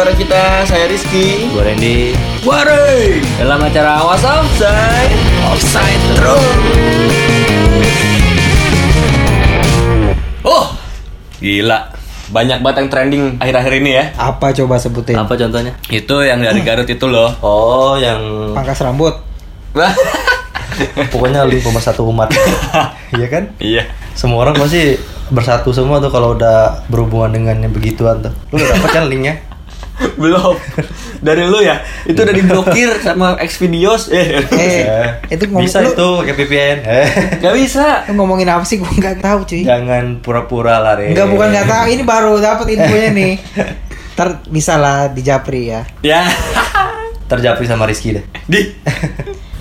bareng kita. Saya Rizky. Gue Randy Warai. Dalam acara Awas Offside. Offside terus. Oh, gila. Banyak banget yang trending akhir-akhir ini ya. Apa coba sebutin? Apa contohnya? Itu yang dari Garut itu loh. Oh yang Pangkas rambut. Pokoknya lu pemersatu umat Iya kan? iya. Semua orang pasti bersatu semua tuh kalau udah berhubungan dengan yang begituan tuh Lu udah dapet kan linknya? Belum. Dari lu ya. Itu udah diblokir sama Xvideos. Eh. Eh, itu ngomong Bisa lu, itu pakai VPN eh. Gak bisa. lu ngomongin apa sih? Gua nggak tahu cuy. Jangan pura-pura lah Re Enggak bukan nggak tahu. Ini baru dapat infonya nih. Ntar bisa lah di Japri ya. Ya. Terjapri sama Rizky deh Di.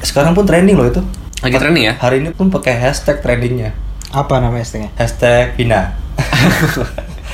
Sekarang pun trending loh itu Lagi trending ya? Hari ini pun pakai hashtag trendingnya Apa namanya setengah? Hashtag Vina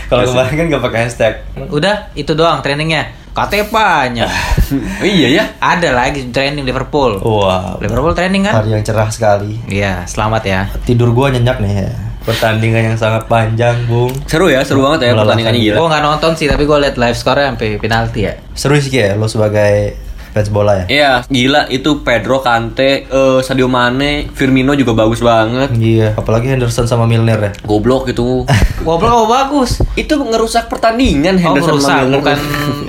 Kalau kemarin kan gak pakai hashtag Udah, itu doang trainingnya. Katanya banyak. Oh, iya ya. Ada lagi training Liverpool. Wow Liverpool training kan? Hari yang cerah sekali Iya, selamat ya. Tidur gua nyenyak nih ya Pertandingan yang sangat panjang Bung Seru ya, seru banget ya Melelahkan. pertandingannya gila. Gue nggak nonton sih, tapi gue liat live score sampai penalti ya. Seru sih ya lo sebagai fans bola ya Iya, gila itu Pedro, Kante, eh, Sadio Mane, Firmino juga bagus banget. Iya Apalagi Henderson sama Milner ya Goblok gitu. Goblok oh, bagus. itu ngerusak pertandingan Oh, Henderson merusak, sama Milner. bukan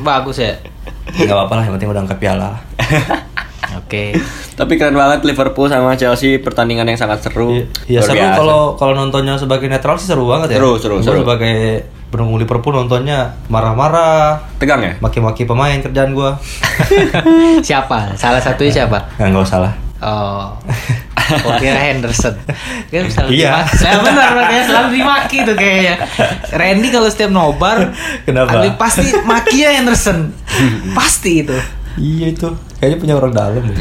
bagus ya. Gak apa-apa lah yang penting udah angkat piala Oke. Tapi keren banget Liverpool sama Chelsea pertandingan yang sangat seru. Iya Luar seru kalau kalau nontonnya sebagai netral sih seru banget ya Seru, seru, seru. sebagai pendukung Liverpool nontonnya marah-marah tegang ya? Maki-maki pemain kerjaan gua siapa? Salah satunya siapa? Nggak, nggak usah lah Oh. Oh kira Henderson Kan selalu Iya. dimaki Saya benar makanya selalu dimaki tuh kayaknya Randy kalau setiap nobar Kenapa? ada- Pasti makinya Henderson Pasti itu Iya itu Kayaknya punya orang dalam.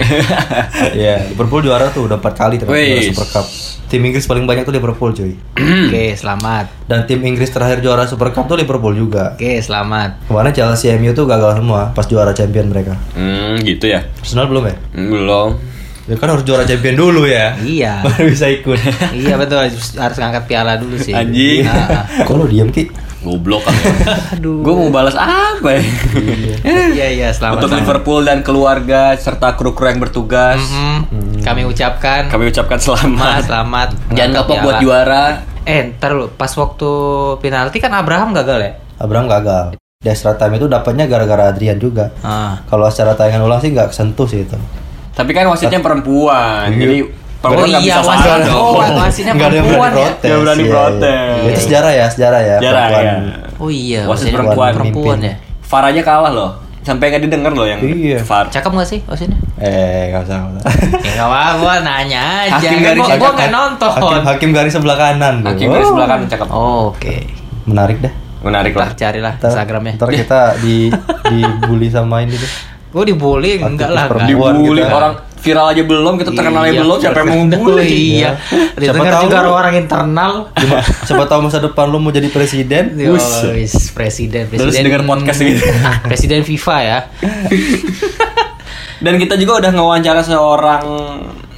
Iya Liverpool juara tuh udah 4 kali Wih. Super Cup Tim Inggris paling banyak tuh Liverpool cuy Oke selamat Dan tim Inggris terakhir juara Super Cup tuh Liverpool juga Oke selamat Kemarin Chelsea MU tuh gagal semua pas juara champion mereka Hmm, gitu ya. Arsenal belum ya? Hmm, Belum. Ya kan harus juara champion dulu ya Iya Baru bisa ikut Iya betul harus, ngangkat piala dulu sih Anjing. Nah, Kok lu diem Ki? Goblok kan. Aduh Gue mau balas apa ya? Iya iya selamat Untuk selamat. Liverpool dan keluarga serta kru-kru yang bertugas, Mm-mm. Kami ucapkan kami ucapkan Selamat selamat. selamat Jangan kapok buat juara. Eh ntar lu Pas waktu penalti kan Abraham gagal ya Abraham gagal Di extra time itu dapatnya gara-gara Adrian juga Ah. Kalau secara tayangan ulang sih nggak sentuh sih itu Tapi kan wasitnya perempuan, jadi perempuan Oh nggak iya, bisa wasit. salah Oh, dong. wasitnya Nggak ada yang perempuan berani ya? protes Nggak berani iya, protes. iya. Itu sejarah ya Sejarah ya Sejarah, iya. Oh iya Wasit perempuan. perempuan ya VAR aja kalah loh. Sampai nggak didengar loh yang Iya. VAR. Cakep gak sih wasitnya? Eh nggak usah nggak usah. ya gak apa-apa gua nanya aja Hakim Kan garis gua, gua cakep, gak nonton Hakim, hakim garis sebelah kanan tuh. Hakim dari Oh, sebelah kanan cakep. Oh, Oke Menarik dah Menarik lah. Carilah Instagramnya Ntar kita di dibully sama ini deh Gue dibully enggak lah enggak. Dibully gitu. orang viral aja belum, kita terkenalnya Iya. belum, siapa yang mau Oh, ngebully? Iya Siapa tahu juga lu- orang internal Cuma siapa tahu masa depan lu mau jadi presiden Oh, wis, presiden, Terus presiden denger podcast gitu. Presiden FIFA ya. Dan kita juga udah ngewawancara seorang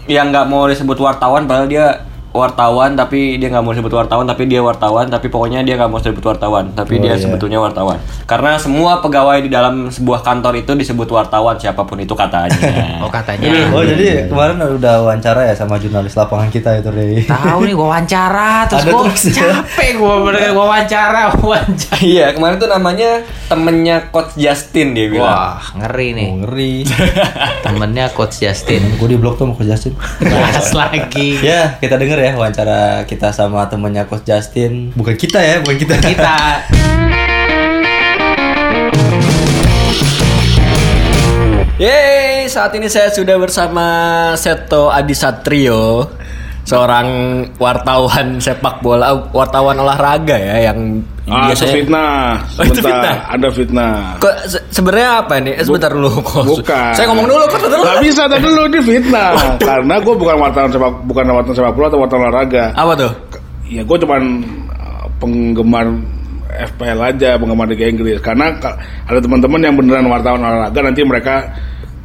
yang nggak mau disebut wartawan, padahal dia wartawan tapi dia nggak mau disebut wartawan tapi dia wartawan tapi pokoknya dia nggak mau disebut wartawan tapi Oh, dia iya. sebetulnya wartawan karena semua pegawai di dalam sebuah kantor itu disebut wartawan siapa pun itu katanya Oh katanya. Oh jadi kemarin udah wawancara ya sama jurnalis lapangan kita itu Rey Tahu nih gua wawancara terus Ada gua terus ya? capek gua bener gua wawancara wawancara. iya kemarin tuh namanya temennya coach Justin dia bilang Wah, ngeri nih. Oh ngeri Temennya coach Justin. Gue di blog tuh sama Coach Justin Bahas lagi. Ya kita denger ya wawancara kita sama temennya Coach Justin. Bukan kita ya, bukan kita. Kita. Yeay, saat ini saya sudah bersama Seto Adisatrio Seorang wartawan sepak bola, wartawan olahraga ya yang Ah, biasanya fitnah. Oh, itu fitnah. ada fitnah. Kok se- sebenarnya apa nih? Eh, sebentar dulu kok. Bukan. Saya ngomong dulu kok dulu. Gak bisa tadi dulu di fitnah. Karena gue bukan wartawan sepak bukan wartawan sepak bola atau wartawan olahraga. Apa tuh? Ya gue cuman uh, penggemar FPL aja, penggemar Liga Inggris. Karena ka- ada teman-teman yang beneran wartawan olahraga nanti mereka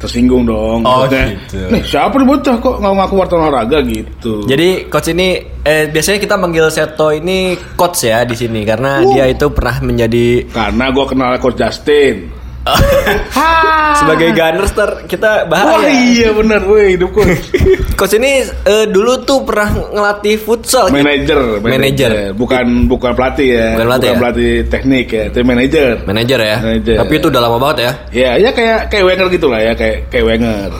tersinggung dong. Oh, Maksudnya, gitu. Nih siapa nih bocah kok nggak ngaku wartawan olahraga gitu. Jadi coach ini eh, biasanya kita manggil Seto ini coach ya di sini karena dia itu pernah menjadi Karena gue kenal Coach Justin. Sebagai Gunners ter kita bahaya. Wah iya bener, weh hidup coach. Coach ini eh, dulu tuh pernah ngelatih futsal. gitu. manajer, Manajer. bukan bukan pelatih ya, Bukan pelatih ya? pelatih teknik ya, tapi manajer. Manajer ya. Manajer. Tapi itu udah lama banget ya. Ya, ya kayak kayak Wenger gitu lah ya, kayak kayak Wenger.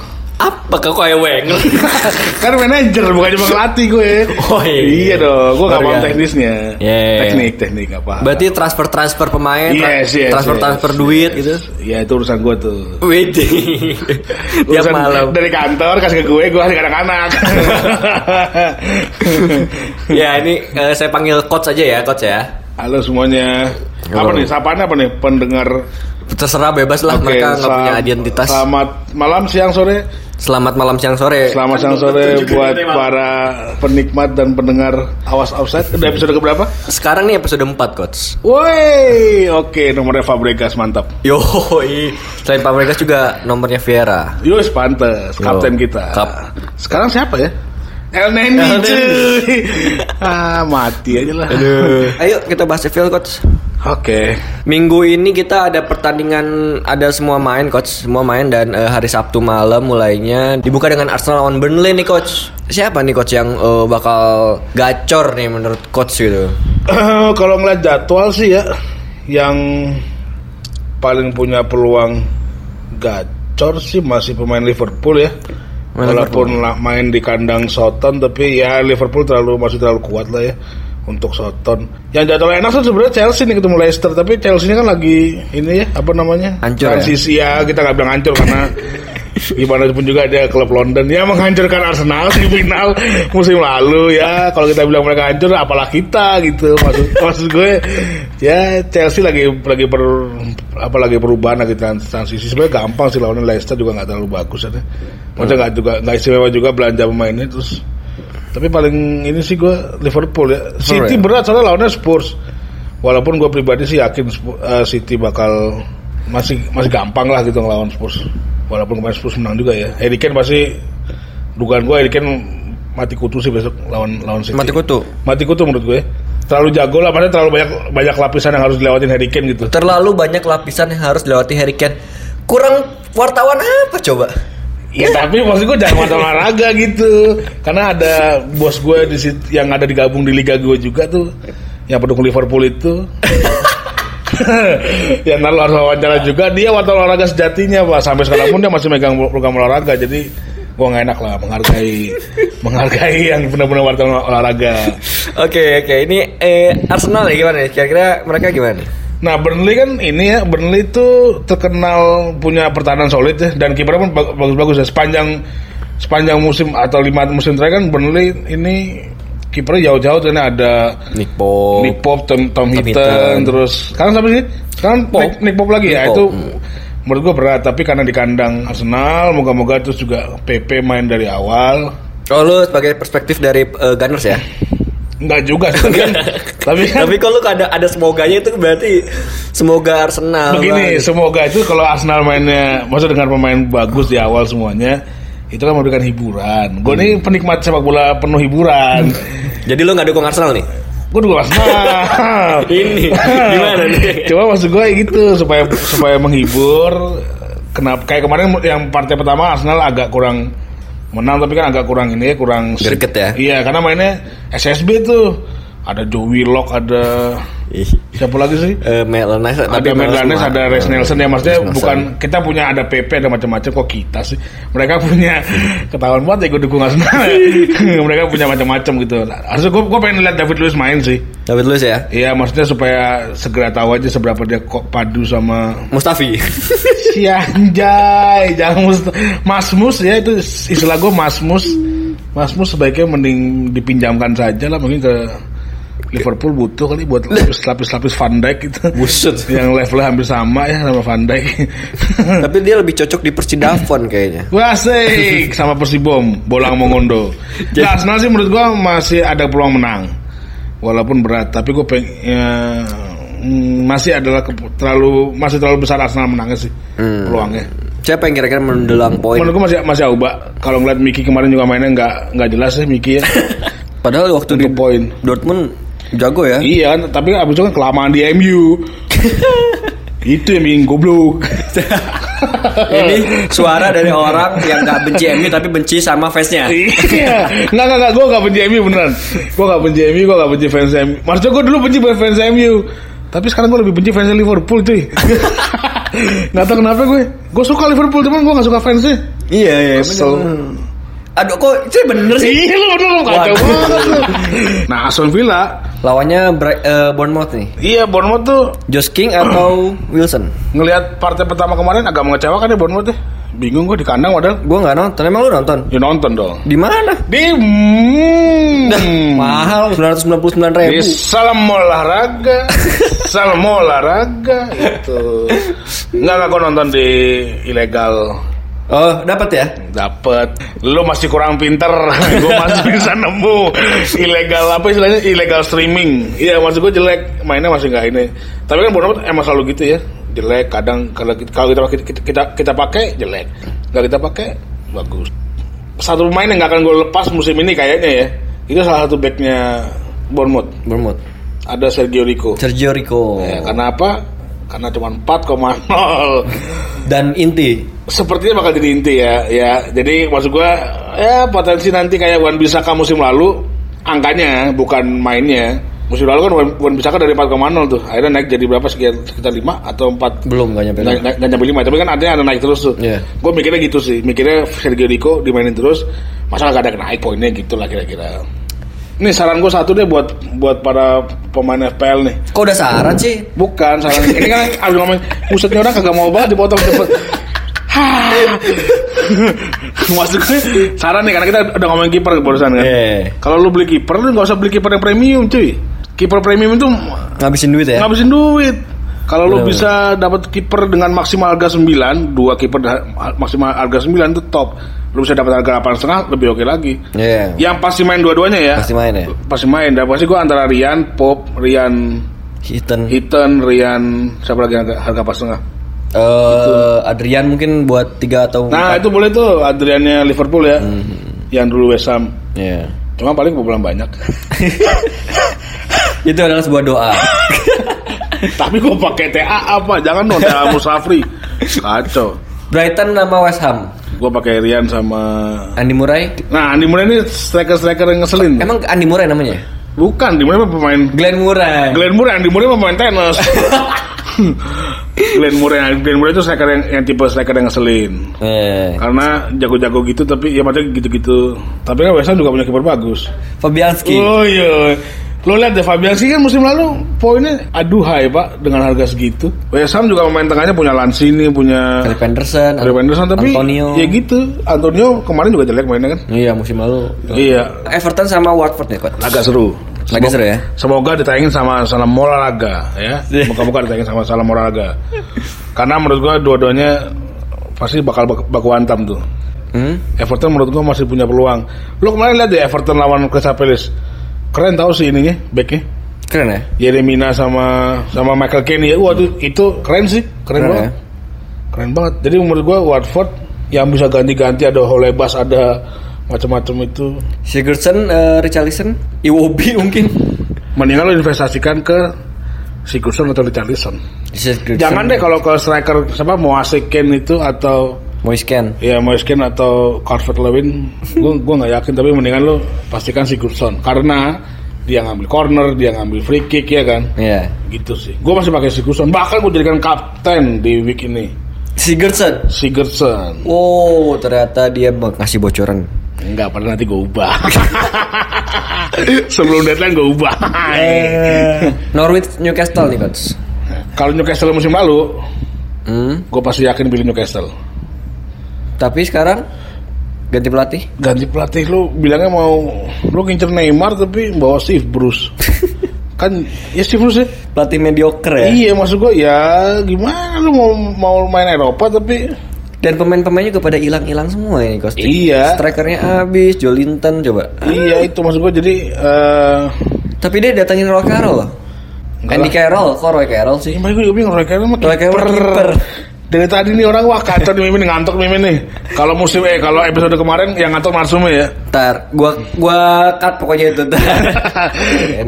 Apa kau kayak Wenger? kan manajer bukan cuma pelatih gue. Oh, iya. iya dong, gue gak paham ya. teknisnya. Iya, iya. Teknik, teknik apa? Berarti transfer transfer pemain, Yes, yes, transfer yes. transfer duit gitu. Ya itu urusan gue tuh. Widih. Tiap malam. dari kantor kasih ke gue, gue ke anak-anak. ya ini eh, saya panggil coach aja ya, coach ya. Halo semuanya. Apa Halo. nih? Sapaan apa nih? Pendengar. Terserah bebas lah Oke, mereka nggak punya identitas. Selamat malam, siang, sore. Selamat malam siang sore. Selamat siang sore buat para penikmat dan pendengar Awas Offside. Udah episode keberapa? Sekarang nih episode 4 coach. Woi, oke nomornya Fabregas mantap. Yo, selain Fabregas juga nomornya Vieira. Yus pantes, Yo, kapten kita. kap. Sekarang siapa ya? Neni. cuy. ah, mati aja lah. Ayo kita bahas Sheffield coach. Oke. Minggu ini kita ada pertandingan, ada semua main coach, semua main dan eh, hari Sabtu malam mulainya dibuka dengan Arsenal lawan Burnley nih coach. Siapa nih coach yang eh, bakal gacor nih menurut coach gitu? Eh, kalau ngeliat jadwal sih ya, yang paling punya peluang gacor sih masih pemain Liverpool ya. Main Walaupun lah main di kandang Soton, tapi ya Liverpool terlalu masih terlalu kuat lah ya untuk Soton. Yang jadwal enak sih sebenarnya Chelsea nih ketemu Leicester, tapi Chelsea ini kan lagi ini ya apa namanya Hancur ya? transisi ya? kita nggak bilang hancur karena gimana pun juga dia klub London. Ya menghancurkan Arsenal di final musim lalu ya. Kalau kita bilang mereka hancur apalah kita gitu. Maksud maksud gue ya Chelsea lagi lagi per apa lagi perubahan lagi trans- transisi. Sebenarnya gampang sih lawannya. Leicester juga nggak terlalu bagus ya. Maksudnya nggak juga nggak istimewa juga belanja pemainnya terus. Tapi paling ini sih gue Liverpool ya. City ya? berat soalnya lawannya Spurs. Walaupun gue pribadi sih yakin eh, City bakal masih masih gampang lah gitu ngelawan Spurs walaupun kemarin Spurs menang juga ya. Harry Kane pasti dugaan gue Harry Kane mati kutu sih besok lawan lawan City. Mati kutu. mati kutu menurut gue. Terlalu jago lah maksudnya terlalu banyak banyak lapisan yang harus dilewatin Harry Kane gitu. Terlalu banyak lapisan yang harus dilewati Harry Kane. Kurang wartawan apa coba? Ya tapi maksud gue jangan mata olahraga gitu. Karena ada bos gue di sit- yang ada digabung di liga gue juga tuh. Yang pendukung Liverpool itu Yang lalu harus wawancara juga. Dia wartawan olahraga sejatinya pak. Sampai sekarang pun dia masih megang program olahraga. Jadi gue gak enak lah menghargai Menghargai yang benar-benar wartawan olahraga. Oke oke. Ini eh, Arsenal ya gimana? Kira-kira mereka gimana? Nah Burnley kan ini ya Burnley itu terkenal punya pertahanan solid ya dan kipernya pun bag- bagus-bagus ya. Sepanjang sepanjang musim atau lima musim terakhir kan Burnley ini kipernya jauh-jauh karena ada Nick Pope. Nick Pope, Tom, Tom, Tom Hinton, Hinton. terus sekarang siapa sih? Sekarang Pope. Nick, Nick Pope lagi ya Nick itu Pope, hmm. menurut gua berat tapi karena di kandang Arsenal moga-moga terus juga PP main dari awal Oh lu sebagai perspektif dari eh, Gunners ya? Enggak juga sih kan, tapi kan Tapi kalau ada ada semoganya itu berarti semoga Arsenal. Begini, Bang. semoga itu kalau Arsenal mainnya, maksud dengan pemain bagus di awal semuanya, itu kan memberikan hiburan. Gue nih penikmat sepak bola penuh hiburan. Jadi lu nggak dukung Arsenal nih? gue juga Arsenal. Ini, gimana nih? Coba maksud gue gitu supaya supaya menghibur. Kenapa kayak kemarin yang partai pertama Arsenal agak kurang menang tapi kan agak kurang ini kurang Greget ya? Iya, karena mainnya SSB tuh. Ada Joe Willock, ada siapa lagi sih? eh, Melanes, ada Merlanes, ada Res Nelson ya maksudnya Nelson. bukan kita punya ada PP ada macam-macam kok kita sih mereka punya ketahuan banget ya gue dukung Arsenal mereka punya macam-macam gitu harusnya gue gue pengen lihat David Luiz main sih David Luiz ya? Iya maksudnya supaya segera tahu aja seberapa dia kok padu sama Mustafi. si anjay jangan mus Masmus ya itu istilah gue Masmus Masmus sebaiknya mending dipinjamkan saja lah mungkin ke Liverpool butuh kali buat lapis lapis lapis Van Dijk gitu. Buset. yang levelnya hampir sama ya sama Van Dijk. Tapi dia lebih cocok di Persidafon kayaknya. Wah asik. Sama Persibom Bolang Mongondo Jadi- nah, Arsenal sih menurut gua masih ada peluang menang. Walaupun berat tapi gue pengen ya, mm, masih adalah terlalu masih terlalu besar Arsenal menangnya sih Hmm. peluangnya. Siapa yang kira-kira mendulang poin? menurut gue masih masih Auba. Kalau ngeliat Miki kemarin juga mainnya nggak nggak jelas ya Miki ya. Padahal waktu di Untuk poin. Dortmund jago ya. iya tapi abis itu kan kelamaan di MU Itu yang bikin goblok. Ini suara dari orang yang gak benci MU tapi benci sama fansnya. Iya, nggak nggak nggak, gue nggak benci MU beneran. Gue nggak benci MU, gue nggak benci fans MU. Maksudnya gue dulu benci fans MU, tapi sekarang gue lebih benci fans Liverpool cuy. Nggak tahu kenapa gue. Gue suka Liverpool cuman gue nggak suka fansnya. Iya iya. Kesel. Aduh kok itu bener sih? Iya lu bener lu kacau banget. Nah Aston Villa, Lawannya eh, Bournemouth nih. iya Bournemouth tuh Josh King atau Wilson? ngelihat partai pertama kemarin agak mengecewakan ya Bournemouth deh. Bingung gue di kandang padahal. Gue nggak nonton. Emang lu nonton? Ya nonton dong. Di mana? Di hmm, Mahal 999 di ribu. salam olahraga, salam olahraga itu. Enggak enggak gue nonton di ilegal Oh dapat ya? Dapet Lu masih kurang pinter Gue masih bisa nemu Ilegal apa istilahnya? Ilegal streaming. Iya maksud gue jelek. Mainnya masih nggak ini. Tapi kan Bournemouth emang selalu gitu ya. Jelek kadang Kalau kita kalau kita, kita, kita, kita pakai jelek. Nggak kita pakai Bagus. Satu pemain yang nggak akan gue lepas musim ini kayaknya ya. Itu salah satu backnya Bournemouth. Bournemouth. Ada Sergio Rico. Sergio Rico. ya, Karena apa? Karena cuma 4,0 Dan inti. sepertinya bakal jadi inti ya ya. Jadi maksud gua ya potensi nanti kayak Wan Bisaka musim lalu angkanya bukan mainnya. Musim lalu kan Wan, Bisaka dari 4,0 tuh. Akhirnya naik jadi berapa sekitar sekitar 5 atau 4 Belum gak nyampe. nggak nggak- nggak nyampe 5 tapi kan artinya ada naik terus tuh. Iya. gue mikirnya gitu sih. Mikirnya Sergio Rico dimainin terus masa gak ada naik poinnya gitu lah kira-kira ini saran gue satu deh buat buat para pemain FPL nih Kok udah saran sih? Bukan saran ini kan abis ngomong Busetnya orang kagak mau banget dipotong cepet Hah. Maksud gue Saran nih karena kita udah ngomongin kiper barusan kan Iya. Kalau lu beli kiper Lu gak usah beli kiper yang premium cuy Kiper premium itu Ngabisin duit ya? Ngabisin duit kalau lu bisa dapat kiper dengan maksimal harga 9 Dua kiper maksimal harga 9 itu top Lu bisa dapat harga 8,5 Lebih oke lagi Iya. Yang pasti main dua-duanya ya Pasti main ya? Pasti main Dan pasti gue antara Rian, Pop, Rian Hitton. Hiten, Rian, siapa lagi harga, harga pas tengah? Eh, Adrian mungkin buat tiga atau Nah itu boleh tuh Adriannya Liverpool ya, yang dulu West Ham. Iya. Cuma paling belum banyak. Itu adalah sebuah doa. Tapi gue pakai TA apa? Jangan dong TA Musafri. Kacau. Brighton nama West Ham. Gue pakai Rian sama. Andy Murray. Nah Andi Murray ini striker-striker yang ngeselin. Emang Andy Murray namanya? Bukan, Andi mah pemain. Glenn Murray. Glenn Murray, Andi mah pemain tenis. Glenn Murray, Glenn Murray itu striker yang, yang tipe striker yang ngeselin. Eh, Karena jago-jago gitu tapi ya maksudnya gitu-gitu. Tapi kan West Ham juga punya kiper bagus. Fabianski. Oh iya. Lo lihat deh Fabianski kan musim lalu poinnya aduhai pak dengan harga segitu. West Ham juga pemain tengahnya punya Lanzini, punya Philip Anderson. Philip Anderson tapi Antonio. ya gitu. Antonio kemarin juga jelek mainnya kan. Iya musim lalu. Iya. Everton sama Watford ya coach. Agak seru. Lagi seru ya. Semoga ditayangin sama Salam Olahraga ya. Moga-moga ditayangin sama Salam Olahraga. Karena menurut gua dua-duanya pasti bakal bak- baku hantam tuh. Hmm? Everton menurut gua masih punya peluang. Lo kemarin lihat deh Everton lawan Crystal Palace. Keren tau sih ininya, backnya. Keren ya. Jeremina sama sama Michael Keane ya. Waduh, itu keren sih. Keren, Keren banget. ya. Keren banget. Jadi menurut gua Watford yang bisa ganti-ganti ada Holebas, ada macam-macam itu. Sigurdsson, uh, Richarlison, Iwobi mungkin. Mendingan lo investasikan ke Sigurdsson atau Richarlison. Jangan deh kalau ke striker siapa Moise Keane itu atau Moisken. ya Moise Keane atau Calvert Lewin, gua gua nggak yakin tapi mendingan lo pastikan Sigurdsson karena dia ngambil corner, dia ngambil free kick ya kan. Iya. Gitu sih. Gue masih pakai Sigurdsson. Bahkan gue jadikan kapten di week ini. Sigurdsson. Sigurdsson. Oh, ternyata dia ngasih bocoran. Enggak, padahal nanti gue ubah. Sebelum deadline gue ubah. Norwich Newcastle nih coach. Kalau Newcastle musim lalu, Hmm. gue pasti yakin pilih Newcastle. Tapi sekarang ganti pelatih. Ganti pelatih lu bilangnya mau lu ngincer Neymar tapi bawa Steve Bruce. kan ya Steve Bruce ya. Pelatih mediocre ya. Iya maksud gue ya gimana lu mau mau main Eropa tapi Dan pemain-pemainnya juga pada hilang-hilang semua ini coach. Iya. Strikernya habis, Jolinton coba. iya itu maksud gue jadi eh Tapi dia datangin Roy Carroll loh. Enggak Andy Carroll, kok Roy Carroll sih? Gimana gue juga bingung Roy Carroll mah Roy Carroll kiper. Dari tadi nih orang wah kacau nih Mimin ngantuk Mimin nih. Kalau musim eh kalau episode kemarin yang ngantuk Marsume ya. Ntar, gua gua cut pokoknya itu. Ntar.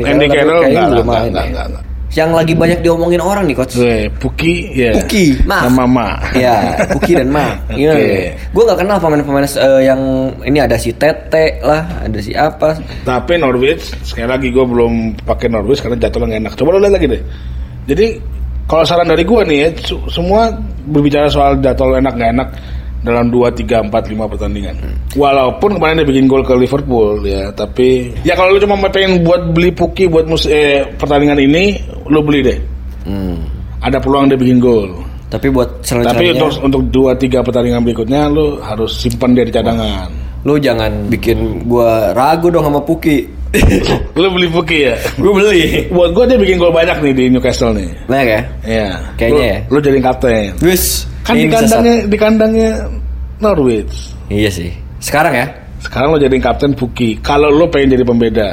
Andy Carroll enggak, belum enggak, main enggak, ya. enggak, enggak. yang lagi banyak diomongin orang nih coach. Puki ya. Puki, maaf. Sama Ma. Ya, Puki dan Ma. Oke. nih? Gue gak kenal pemain-pemain eh, yang ini ada si Tete lah, ada si apa. Tapi Norwich sekali lagi gue belum pakai Norwich karena jadwalnya nggak enak. Coba lo lihat lagi deh. Jadi kalau saran dari gue nih ya, semua berbicara soal jadwal enak nggak enak dalam 2, 3, 4, 5 pertandingan. Walaupun kemarin dia bikin gol ke Liverpool ya, tapi ya kalau lu cuma pengen buat beli Puki buat mus eh, pertandingan ini, lu beli deh. Hmm. Ada peluang dia bikin gol. Tapi buat Tapi untuk untuk 2, 3 pertandingan berikutnya lu harus simpan dia di cadangan. lu jangan bikin gua ragu dong sama Puki. lu beli Puki ya? gue beli. Buat gue dia bikin gol banyak nih di Newcastle nih. Banyak ya? Iya. Kayaknya Lu- ya. Lu jadi kapten. Wis, Kan di kandangnya di kandangnya Norwich. Iya sih. Sekarang ya. Sekarang lo jadi kapten Puki. Kalau lo pengen jadi pembeda,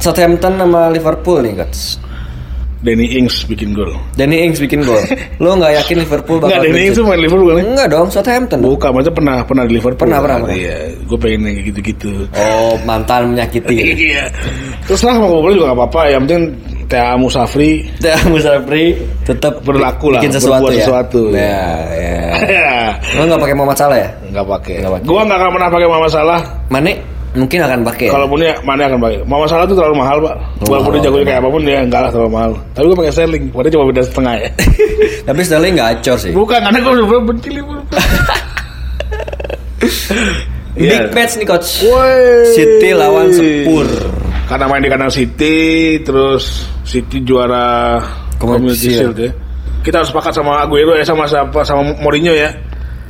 Southampton sama Liverpool nih coach. Danny Ings bikin gol. Danny Ings bikin gol. Lo nggak yakin Liverpool bakal Enggak, Danny Ings tuh main Liverpool kan? Enggak dong, Southampton. Bukan, maksudnya pernah pernah di Liverpool. Pernah, pernah. Iya, gue pengen yang gitu-gitu. Oh, mantan menyakiti. Iya. Terus lah mau ngobrol juga gak apa-apa. Yang penting Tia Musafri Teh Musafri tetap Berlaku lah, bikin sesuatu ya. sesuatu. Ya, ya. ya Lo nggak pakai Muhammad Salah ya? nggak pakai. Nggak pakai. Gue nggak akan pernah pakai Mama Salah. Mane mungkin akan pakai. ya? Kalaupun ya mana akan pakai. Mama Salah tuh terlalu mahal pak. Walaupun dia jagonya kayak apa pun dia enggak lah terlalu mahal. Tapi gue pakai Sterling. Padahal cuma beda setengah ya. Tapi Sterling nggak acor sih. Bukan karena gue udah benci Liverpool. Big Iya. match nih coach. Woi. City lawan Spur. Karena main di kandang City, terus City juara Community. Shield ya. Kita harus sepakat sama Aguero ya sama siapa sama Mourinho ya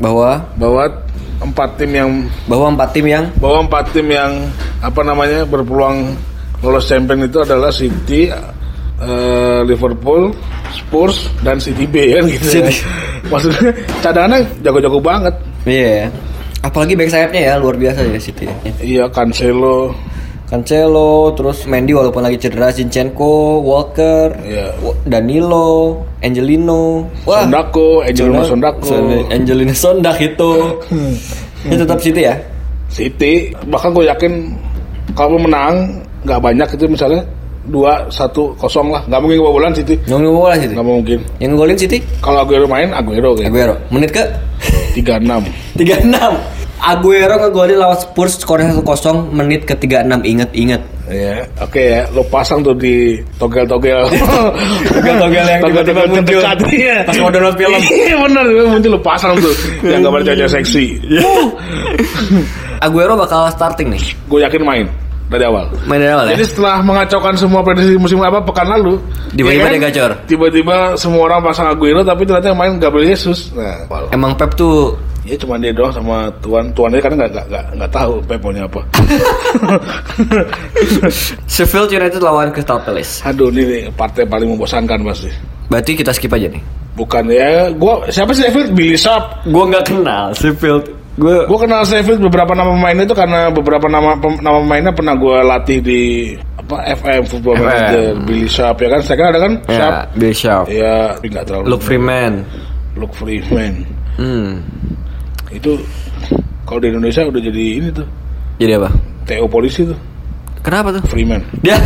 Bahwa bahwa empat tim yang bahwa empat tim yang bahwa empat tim yang apa namanya berpeluang lolos champion itu adalah City, eh, Liverpool, Spurs dan City B kan gitu. ya. City. Maksudnya cadangannya jago-jago banget. iya. Apalagi back sayapnya ya luar biasa ya City. Iya Cancelo, Cancelo, terus Mendy walaupun lagi cedera, Zinchenko, Walker. Wa- Danilo, Angelino, Sondako, Angelino Sondako, Son- Angelino Sondak itu. Ini tetap City ya? City. Bahkan gue yakin kalau menang nggak banyak itu misalnya dua satu kosong lah, nggak mungkin kebobolan City, Yang bola City. nggak mungkin. Yang ngegolin City? Kalau Aguero main Aguero gitu. Aguero. Menit ke Tiga enam. 36. Aguero ngegolin lawan Spurs skornya 1-0 menit ke 36. Ingat-ingat. Ya, oke ya, lo pasang tuh di togel-togel. Togel-togel yang tiba-tiba muncul. iya. Pas mau download film. Iya bener, muncul lo pasang tuh. yang gambar cewek seksi. Aguero bakal starting nih. Gue yakin main dari awal. Main dari awal ya? Jadi setelah mengacaukan semua prediksi musim apa pekan lalu, Tiba-tiba ya dia gacor. Tiba-tiba semua orang pasang Aguero tapi ternyata yang main Gabriel Jesus. Nah, wal- Emang Pep tuh ya cuma dia doang sama tuan tuannya kan nggak nggak nggak nggak tahu Pep maunya apa. Sheffield United lawan Crystal Palace. Aduh ini nih, partai paling membosankan pasti. Berarti kita skip aja nih. Bukan ya, gua siapa sih Sheffield? Billy Sharp. Gue nggak kenal Sheffield. Gue Gue kenal Sheffield beberapa nama pemainnya itu karena beberapa nama pem- nama pemainnya pernah gue latih di apa FM Football FM. Manager Billy Sharp ya kan saya kan ada kan Sharp ya, Bill Sharp, ya nggak terlalu Luke Freeman. Luke Freeman Hmm. itu kalau di Indonesia udah jadi ini tuh Jadi apa? TO polisi tuh Kenapa tuh? Freeman Dia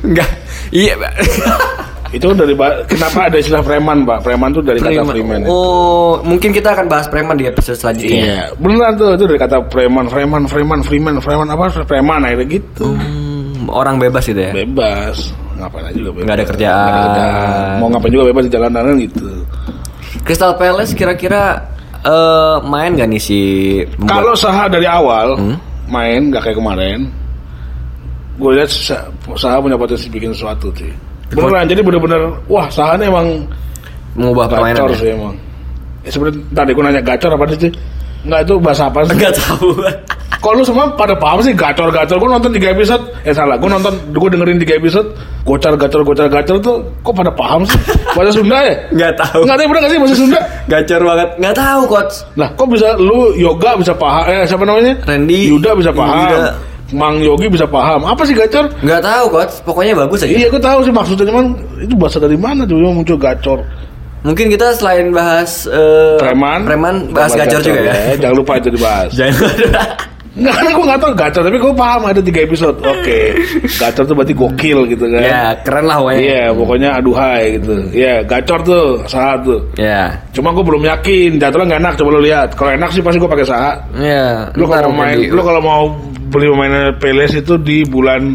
Enggak. Iya. itu dari kenapa ada istilah preman pak preman tuh dari kata Freeman ya. Oh, mungkin kita akan bahas preman di episode selanjutnya. Iya, beneran tuh itu dari kata preman, preman, preman, freeman, preman apa? Preman akhirnya gitu. Hmm, orang bebas gitu ya. Bebas, ngapain aja juga bebas. Nggak ada kerjaan. Nggak ada kerjaan. Mau ngapain juga bebas di jalanan gitu. Crystal Palace kira-kira eh, main gak nih si Kalau Saha dari awal Hmm? main nggak kayak kemarin, gue lihat Sa- Saha punya potensi bikin sesuatu sih. Beneran, jadi bener-bener, wah Saha ini emang mengubah permainan gacor ya? sih emang. Ya, sebenarnya tadi gue nanya gacor apa sih? Nggak itu bahasa apa sih? Enggak tahu. Kok lu semua pada paham sih gacor-gacor? Gue nonton 3 episode, eh salah, gue nonton, gue dengerin 3 episode, gocar gacor gocar gacor tuh, kok pada paham sih? Bahasa Sunda ya? Enggak tahu. Nggak tahu bener nggak sih bahasa Sunda? Gacor banget. Enggak tahu, coach. Lah, kok bisa lu yoga bisa paham? Eh, siapa namanya? Randy Yuda bisa paham. Yuda. Mang Yogi bisa paham. Apa sih gacor? Enggak tahu, coach. Pokoknya bagus aja. Iya, gue tahu sih maksudnya cuman itu bahasa dari mana tuh muncul gacor? Mungkin kita selain bahas eh, Preman, preman bahas gacor juga ya. Jangan lupa itu dibahas. Jangan lupa. Nggak, gue nggak tahu gacor, tapi gue paham ada tiga episode. Oke, gacor tuh berarti gokil gitu kan. Ya, keren lah pokoknya. Iya, pokoknya aduhai gitu. Iya, gacor tuh, saat tuh. Ya. Cuma gue belum yakin, jatuhnya nggak enak. Coba lo lihat. Kalau enak sih pasti gue pakai saat. Ya. Lu ntar kalau main, lu kalau mau beli pemain PLS itu di bulan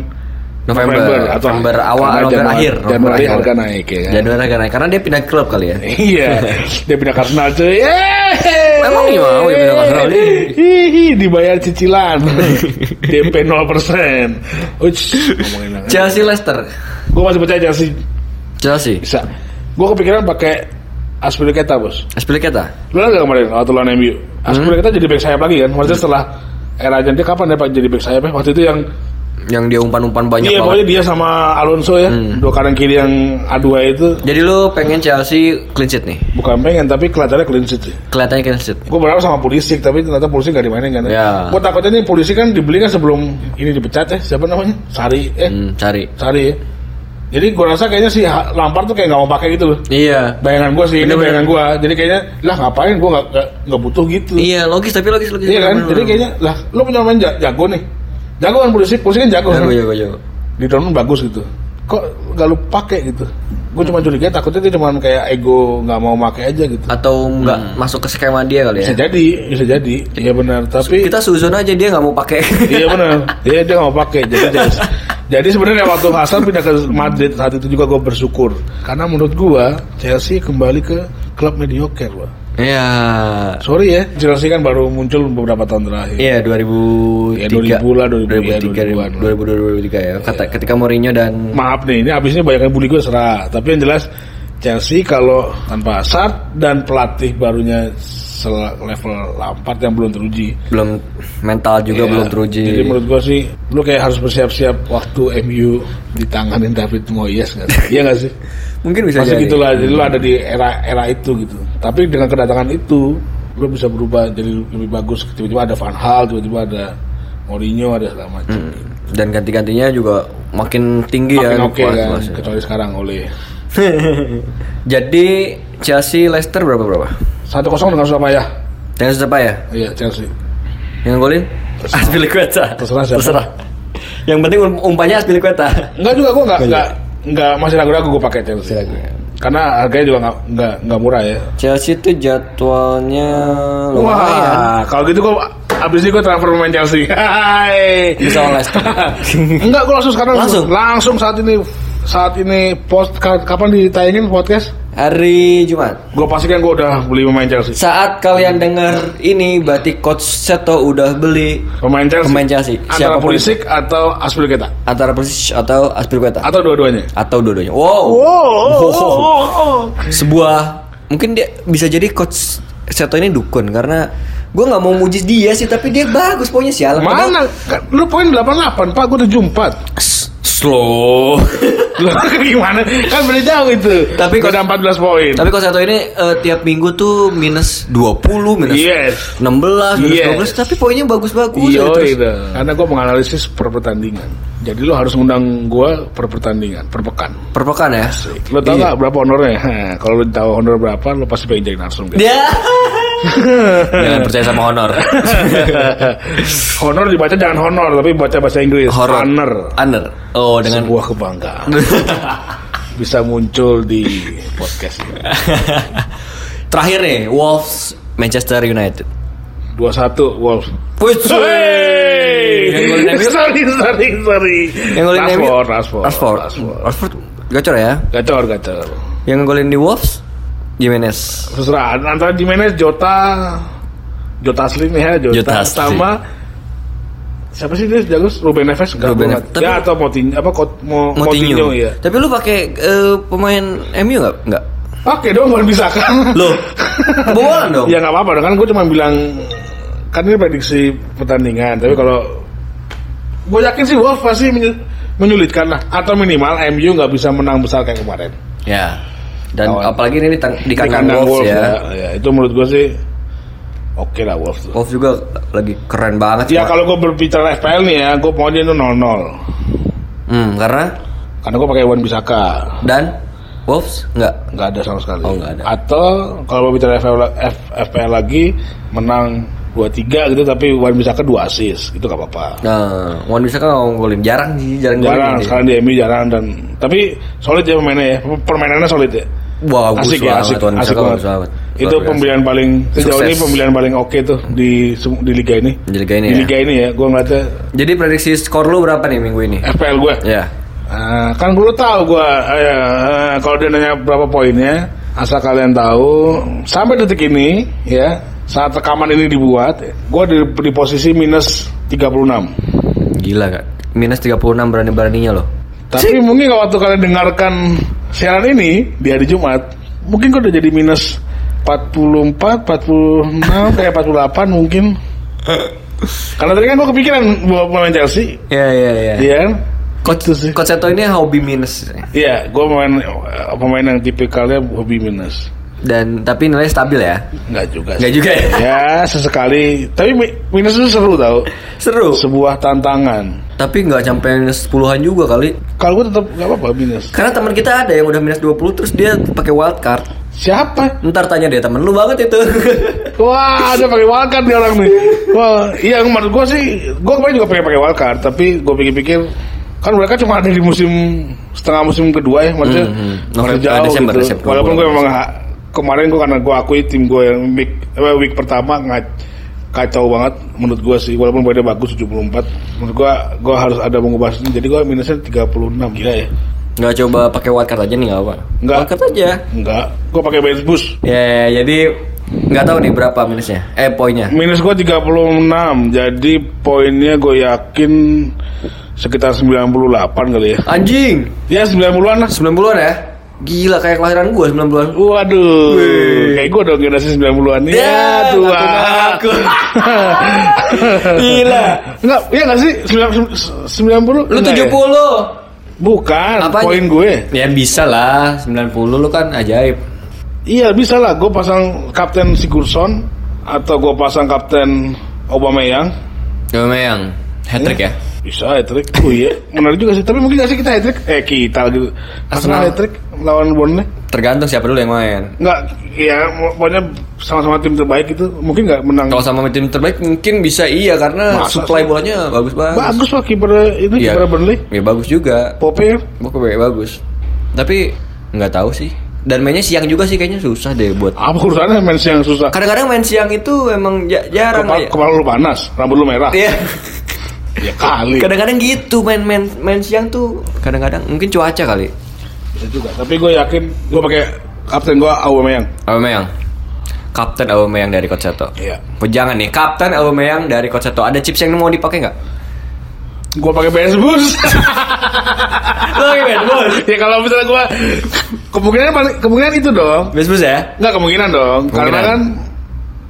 November, atau November awal, November Januari- akhir, Januari November akhir. harga naik ya kan. Januari harga naik karena dia pindah klub kali ya. iya, dia pindah ke Arsenal cuy. Emang iya mau dia pindah ke Arsenal? Hihi, dibayar cicilan. DP 0%. Uch, ngomongin apa? Chelsea Leicester. Gue masih percaya Chelsea Chelsea. bisa. Gue kepikiran pakai Aspilicueta bos. Aspilicueta. Lu nggak kemarin waktu lawan MU? Aspilicueta jadi back sayap lagi kan? Maksudnya setelah era dia kapan dia Pak, jadi back sayap ya? Waktu itu yang Yang dia umpan-umpan banyak iya banget. pokoknya dia sama Alonso ya dua kanan kiri yang A2 itu Jadi lu pengen Chelsea clean sheet nih? bukan pengen tapi kelihatannya clean sheet. Kelihatannya clean sheet. Gue berharap sama polisi tapi ternyata polisi gak dimainin kan. Ya. Gue takutnya nih polisi kan dibeli kan sebelum ini dipecat ya siapa namanya Sari eh Hmm, cari. Sari ya. Jadi gue rasa kayaknya si Lampard tuh kayak gak mau pakai gitu loh. Iya. Bayangan gue sih ini bayangan gue. Jadi kayaknya lah ngapain gue gak, gak, nggak butuh gitu. Iya, logis tapi logis logis. Iya kan? Bener-bener. Jadi kayaknya lah lu punya main ja- jago nih. Jago kan polisi, polisi kan jago. Jago, kan? jago, jago. Di Dortmund bagus gitu. Kok gak lu pakai gitu? Gue cuma curiga takutnya dia cuma kayak ego nggak mau pakai aja gitu. Atau nggak masuk ke skema dia kali Bisa ya? jadi, bisa jadi. Iya benar. Tapi Kita suzon aja dia nggak mau pakai. iya benar. Iya dia nggak mau pakai. Jadi jadi, jadi sebenarnya waktu Hasan pindah ke Madrid saat itu juga gue bersyukur karena menurut gua Chelsea kembali ke klub mediocre loh. Iya. Sorry ya, Chelsea kan baru muncul beberapa tahun terakhir. Iya 2003 Ya, 2000 lah, 2000, ya, 2003 2000-an. 2000 2003 ya Kata, ketika Mourinho dan Maaf nih, ini abisnya banyak yang bully gue serah. Tapi yang jelas Chelsea kalau tanpa Sart dan pelatih barunya level Lampard yang belum teruji. belum mental juga Ya, belum teruji Jadi menurut gue sih, lu kayak harus bersiap-siap waktu MU ditanganin David Moyes kan? Iya gak sih? mungkin bisa Pasti jadi gitulah, jadi lu ada di era era itu gitu. Tapi dengan kedatangan itu, lu bisa berubah jadi lebih bagus. Tiba-tiba ada Van Hal, tiba-tiba ada Mourinho, ada segala macam. Hmm. dan ganti-gantinya juga makin tinggi Makin ya oke kan, kelas-kelasnya. kecuali sekarang oleh jadi Chelsea Leicester berapa berapa satu kosong dengan Surabaya. dengan siapa ya Iya Chelsea. yang golin Aspilicueta Terserah siapa. terserah yang penting um- umpannya Aspilicueta Enggak juga gue nggak nggak nggak masih ragu-ragu gue pakai Chelsea. Karena harganya juga nggak nggak nggak murah ya. Chelsea itu jadwalnya lumayan Wah, kalau gitu gue abis ini gue transfer pemain Chelsea. Hai. Bisa Leicester. Enggak, gue langsung sekarang Langsung? langsung saat ini saat ini post ka- kapan ditayangin podcast? Hari Jumat Gue pastikan gue udah beli pemain Chelsea. saat kalian dengar ini berarti coach Seto udah beli Pemain Chelsea. Pemain Chelsea. Antara Siapa pun Pulisic atau Aspilicueta antara Perisic atau Aspilicueta atau dua-duanya. atau dua-duanya wow Oh, sebuah mungkin dia bisa jadi coach Seto ini dukun karena gue nggak mau muji dia sih tapi dia bagus pokoknya sialan Mana? Kan, Lu poin 88, Pak. Gue 74. Slow Loh, gimana? Kan beda jauh itu. Tapi Gua ada 14 poin. tapi coach Seto ini eh, tiap minggu tuh minus 20 minus Yes. 16 minus Yes. 12 tapi poinnya bagus-bagus Iya, ya, terus. iya. Karena gue menganalisis per pertandingan. Jadi lo harus ngundang gue per pertandingan, per pekan. per pekan ya Lo tau Iya. gak berapa honornya? Kalau lo tahu honor berapa, lo pasti pengen jadi narsum. Kan? dia jangan percaya sama honor honor dibaca jangan honor, tapi baca bahasa Inggris. Horror. Honor. honor oh dengan Sebuah kebanggaan. Bisa muncul di podcast ini. terakhir nih Wolves Manchester United 21 Wolves. Sorry, sorry, sorry. yang golin Rashford, Rashford Rashford. Rashford gacor ya Gacor, gacor. yang golin di Wolves Jimenez Terserah antara Jimenez, Jota, Jota Slim ya, Jota, Jota Slim. sama siapa sih dia jago? Ruben Neves enggak Ruben Neves. nggak- ya atau Moutinho apa Kot, Mo, Moutinho ya. Tapi lu pakai eh, pemain MU nggak? Nggak. Oke dong, kalau bisa kan. Loh, kebobolan dong. ya nggak apa-apa dong kan gue cuma bilang kan ini prediksi pertandingan tapi kalau gue yakin sih Wolves pasti menyu- menyulitkan lah atau minimal MU nggak bisa menang besar kayak kemarin Ya. Dan Lawan. apalagi ini di, tang- di Di kandang Wolves, ya. ya. itu menurut gue sih oke lah Wolves. Wolves juga lagi keren banget. Ya kalau gue berbicara FPL nih ya, gue mau dia itu 0-0 Hmm, karena Karena gue pakai Wan Bisaka dan Wolves nggak. nggak ada sama sekali. Oh, nggak ada. Atau kalau mau bicara FPL, F- FPL lagi menang dua tiga gitu tapi Wan Bisaka dua assist itu gak apa-apa Nah, Wan bisa kan ngolin jarang sih, jarang jarang jarang. sekarang di MU jarang dan tapi solid ya pemainnya ya permainannya solid ya Wah, bagus asik ya banget, asik, Wan asik banget. banget. itu pembelian paling sejauh ini pembelian paling oke tuh di di liga ini Di liga ini di ya. liga ini ya gue ngeliatnya Jadi prediksi skor lu berapa nih minggu ini? FPL gue Ya. Ah, kan gue tahu gue kalau dia nanya berapa poinnya asal kalian tahu sampai detik ini ya saat rekaman ini dibuat gue di, di posisi minus 36 Gila kak. Minus 36 berani-beraninya loh. tapi mungkin kalau waktu kalian dengarkan siaran ini di hari Jumat mungkin gue udah jadi minus 44 46 kayak 48 mungkin karena tadi kan gue kepikiran buat pemain Chelsea Iya iya iya. Iya kan? Coach, Itu sih. Coach Seto ini hobi minus Iya, gue main pemain yang tipikalnya hobi minus. Dan tapi nilai stabil ya. Enggak juga. Enggak juga ya. Ya sesekali. Tapi mi- minus itu seru tau. Seru. Sebuah tantangan. Tapi nggak sampai minus 10-an juga kali. Kalau gue tetap nggak apa-apa minus. Karena teman kita ada yang udah minus 20 terus dia pakai wild card. Siapa? Ntar tanya deh temen lu banget itu. Wah, ada pakai wildcard nih orang nih. Wah, iya menurut gue sih, gue kemarin juga pengen pakai wildcard, tapi gue pikir-pikir kan mereka cuma ada di musim setengah musim kedua ya, maksudnya Hmm, hmm. November- jauh Desember, gitu. Desember. Walaupun gue memang kemarin gue karena gue akui tim gue yang week, eh, week pertama nggak kacau banget menurut gue sih walaupun poinnya bagus 74 menurut gue gue harus ada mengubah ini jadi gue minusnya 36 gila ya Nggak coba pakai wild card aja nih nggak apa. Nggak. Wild card aja. enggak gue pakai bench boost Ya, jadi nggak tahu nih berapa minusnya. Eh poinnya. Minus gue 36 Jadi poinnya gue yakin Sekitar 98 kali ya Anjing. Ya 90an lah 90-an ya? Gila kayak kelahiran gua 90-an. Waduh. Kayak gue dong generasi 90an Ya, Ya, tua ngaku-ngaku. Gila. Enggak, iya gak sih 90 Lu Enggak ya? 70. Bukan, Apanya? poin gue Ya bisa lah, 90 lu kan ajaib. Iya bisa lah, gue pasang Kapten Sigurdsson Atau gue pasang Kapten Aubameyang Gak yang hat trick ya? Bisa hat-trick Oh iya, menarik juga sih Tapi mungkin gak sih kita hat-trick Eh kita lagi Arsenal. Arsenal hat-trick lawan Burnley Tergantung siapa dulu yang main. Enggak, ya pokoknya sama-sama tim terbaik itu mungkin nggak menang. Kalau sama tim terbaik mungkin bisa iya karena Masa supply bolanya bagus banget. Bagus lah kiper ini Iya. kiper Burnley. Ya bagus juga. Pope kan? Pokoknya bagus. Tapi nggak tahu sih. Dan mainnya siang juga sih kayaknya susah deh buat. Apa urusannya main siang susah? Kadang-kadang main siang itu emang ja- jarang Kepala, ya. kepala lu panas, rambut lu merah. Iya. Ya kali. Kadang-kadang gitu main main main siang tuh kadang-kadang mungkin cuaca kali. Bisa juga. Tapi gue yakin gue pakai kapten gue Aubameyang. Aubameyang. Kapten Aubameyang dari Coach Seto. Iya. Jangan nih, Kapten Aubameyang dari Coach Seto. Ada chips yang mau dipakai nggak? Gue pakai BS Bus. Lo gimana, bos? ya kalau misalnya gue kemungkinan kemungkinan itu dong. Bus-bus ya? Enggak kemungkinan dong. Karena Kemungkinan. kan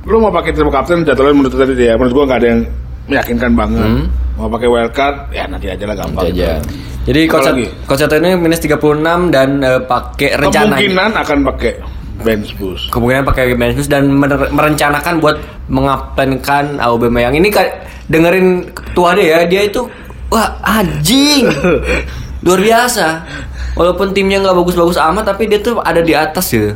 lu mau pakai tim kapten jadwalnya menurut tadi ya. Menurut gue nggak ada yang meyakinkan banget. Hmm. Mau pakai wildcard ya nanti aja lah gampang. Nanti aja. gitu. Jadi Seto ini minus 36 dan eh, pakai rencana Kemungkinan akan pakai bench boost. kemungkinan pakai bench boost dan mer- merencanakan buat mengaptenkan Aubameyang ini dengerin ketua dia ya dia itu wah anjing luar biasa walaupun timnya nggak bagus-bagus amat tapi dia tuh ada di atas ya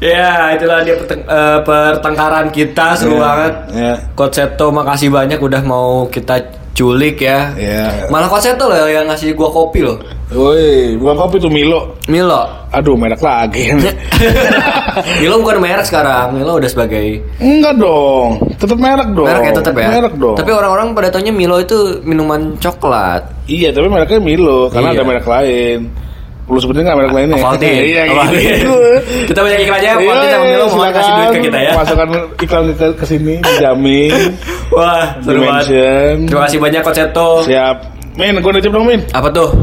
ya itulah dia perteng- eh, pertengkaran kita seru Iya, banget iya. Coach Seto makasih banyak udah mau kita culik ya Iya. malah Coach Seto loh yang ngasih gua kopi loh Woi, bukan kopi tuh Milo. Milo Aduh, merek lagi. Milo bukan merek sekarang Milo udah sebagai Enggak dong, tetap merek dong. Merek ya tetap ya. Merek dong. Tapi orang-orang pada taunya Milo itu minuman coklat. iya, tapi mereknya Milo karena Iya. ada merek lain. Perlu sebutin nggak merek lainnya? Ovaltine. iya, Ovaltine. gitu. Kita banyak iklan aja, Ovaltine sama Milo mau kasih duit ke kita ya. Masukkan iklan ke, ke sini, dijamin. Wah, seru banget. Terima kasih banyak Coach Seto. Siap. Min, gue udah dong, Min. Apa tuh?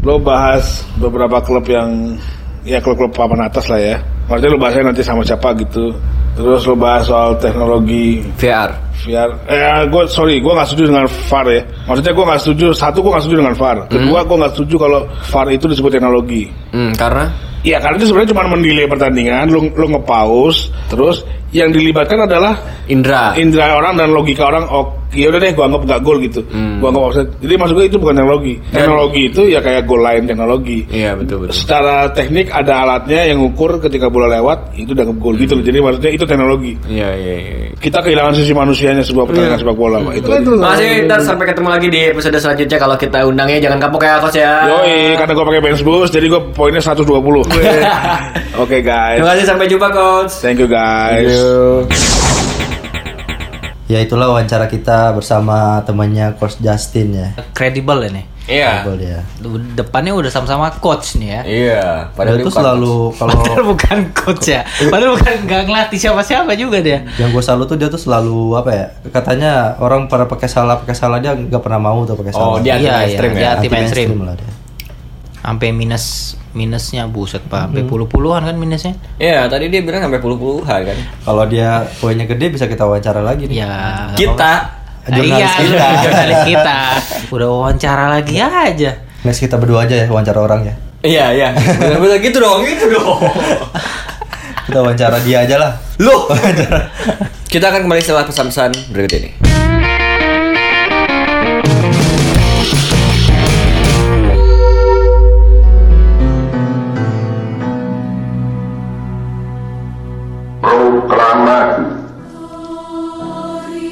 Lo bahas beberapa klub yang ya klub-klub papan atas lah ya. Maksudnya lo bahasnya nanti sama siapa gitu. Terus lo bahas soal teknologi VR. VR. Eh, gue sorry, gue nggak setuju dengan VAR ya. Maksudnya gue nggak setuju. Satu, gue nggak setuju dengan VAR. Kedua, gue nggak setuju kalau VAR itu disebut teknologi. Hmm, karena Iya, karena itu sebenarnya cuma mendelay pertandingan. Lo lo nge-pause, terus yang dilibatkan adalah Indra. indera orang dan logika orang. Oke, ya udah deh gua anggap nggak gol gitu. Hmm. Gua anggap offside. Jadi maksud gue itu bukan teknologi. Teknologi itu ya kayak gol lain teknologi. Iya betul betul. Secara teknik ada alatnya yang ngukur ketika bola lewat itu dianggap gol gitu loh. Jadi maksudnya itu teknologi. Iya iya iya. Kita kehilangan sisi manusianya sebuah pertandingan sepak bola, Pak. Itu aja. Masih ntar sampai ketemu lagi di episode selanjutnya kalau kita undangnya jangan kapok ya coach ya. Yoi, karena gue pakai bench boost, jadi gue poinnya 120. Oke guys, Terima kasih sampai jumpa coach. thank you guys. Ya itulah wawancara kita bersama temannya Coach Justin ya. Kredibel ini. Iya. Ngobrol dia. Depannya udah sama-sama coach nih ya. Iya. Padahal itu selalu kalau Padahal bukan coach ya. Padahal bukan nggak ngelatih siapa-siapa juga dia. yang gue salut tuh dia tuh selalu apa ya? Katanya orang pada pakai salah pakai salah dia nggak pernah mau tuh pakai Oh, salah. dia anti Iya, mainstream iya, ya. dia anti mainstream. lah dia. Sampai minus minusnya buset pak. Sampai puluh-puluhan kan minusnya. Iya, tadi dia bilang sampai puluh-puluhan kan. Kalau dia poinnya gede bisa kita wawancara lagi nih. Ya. Kita. Jurnalis iya, kita. jurnalis kita. Udah wawancara lagi aja. Next kita berdua aja ya wawancara orang ya. Iya, iya. Benar-benar gitu dong, gitu dong. Kita wawancara dia aja lah. Loh. Kita akan kembali setelah pesan-pesan berikut ini.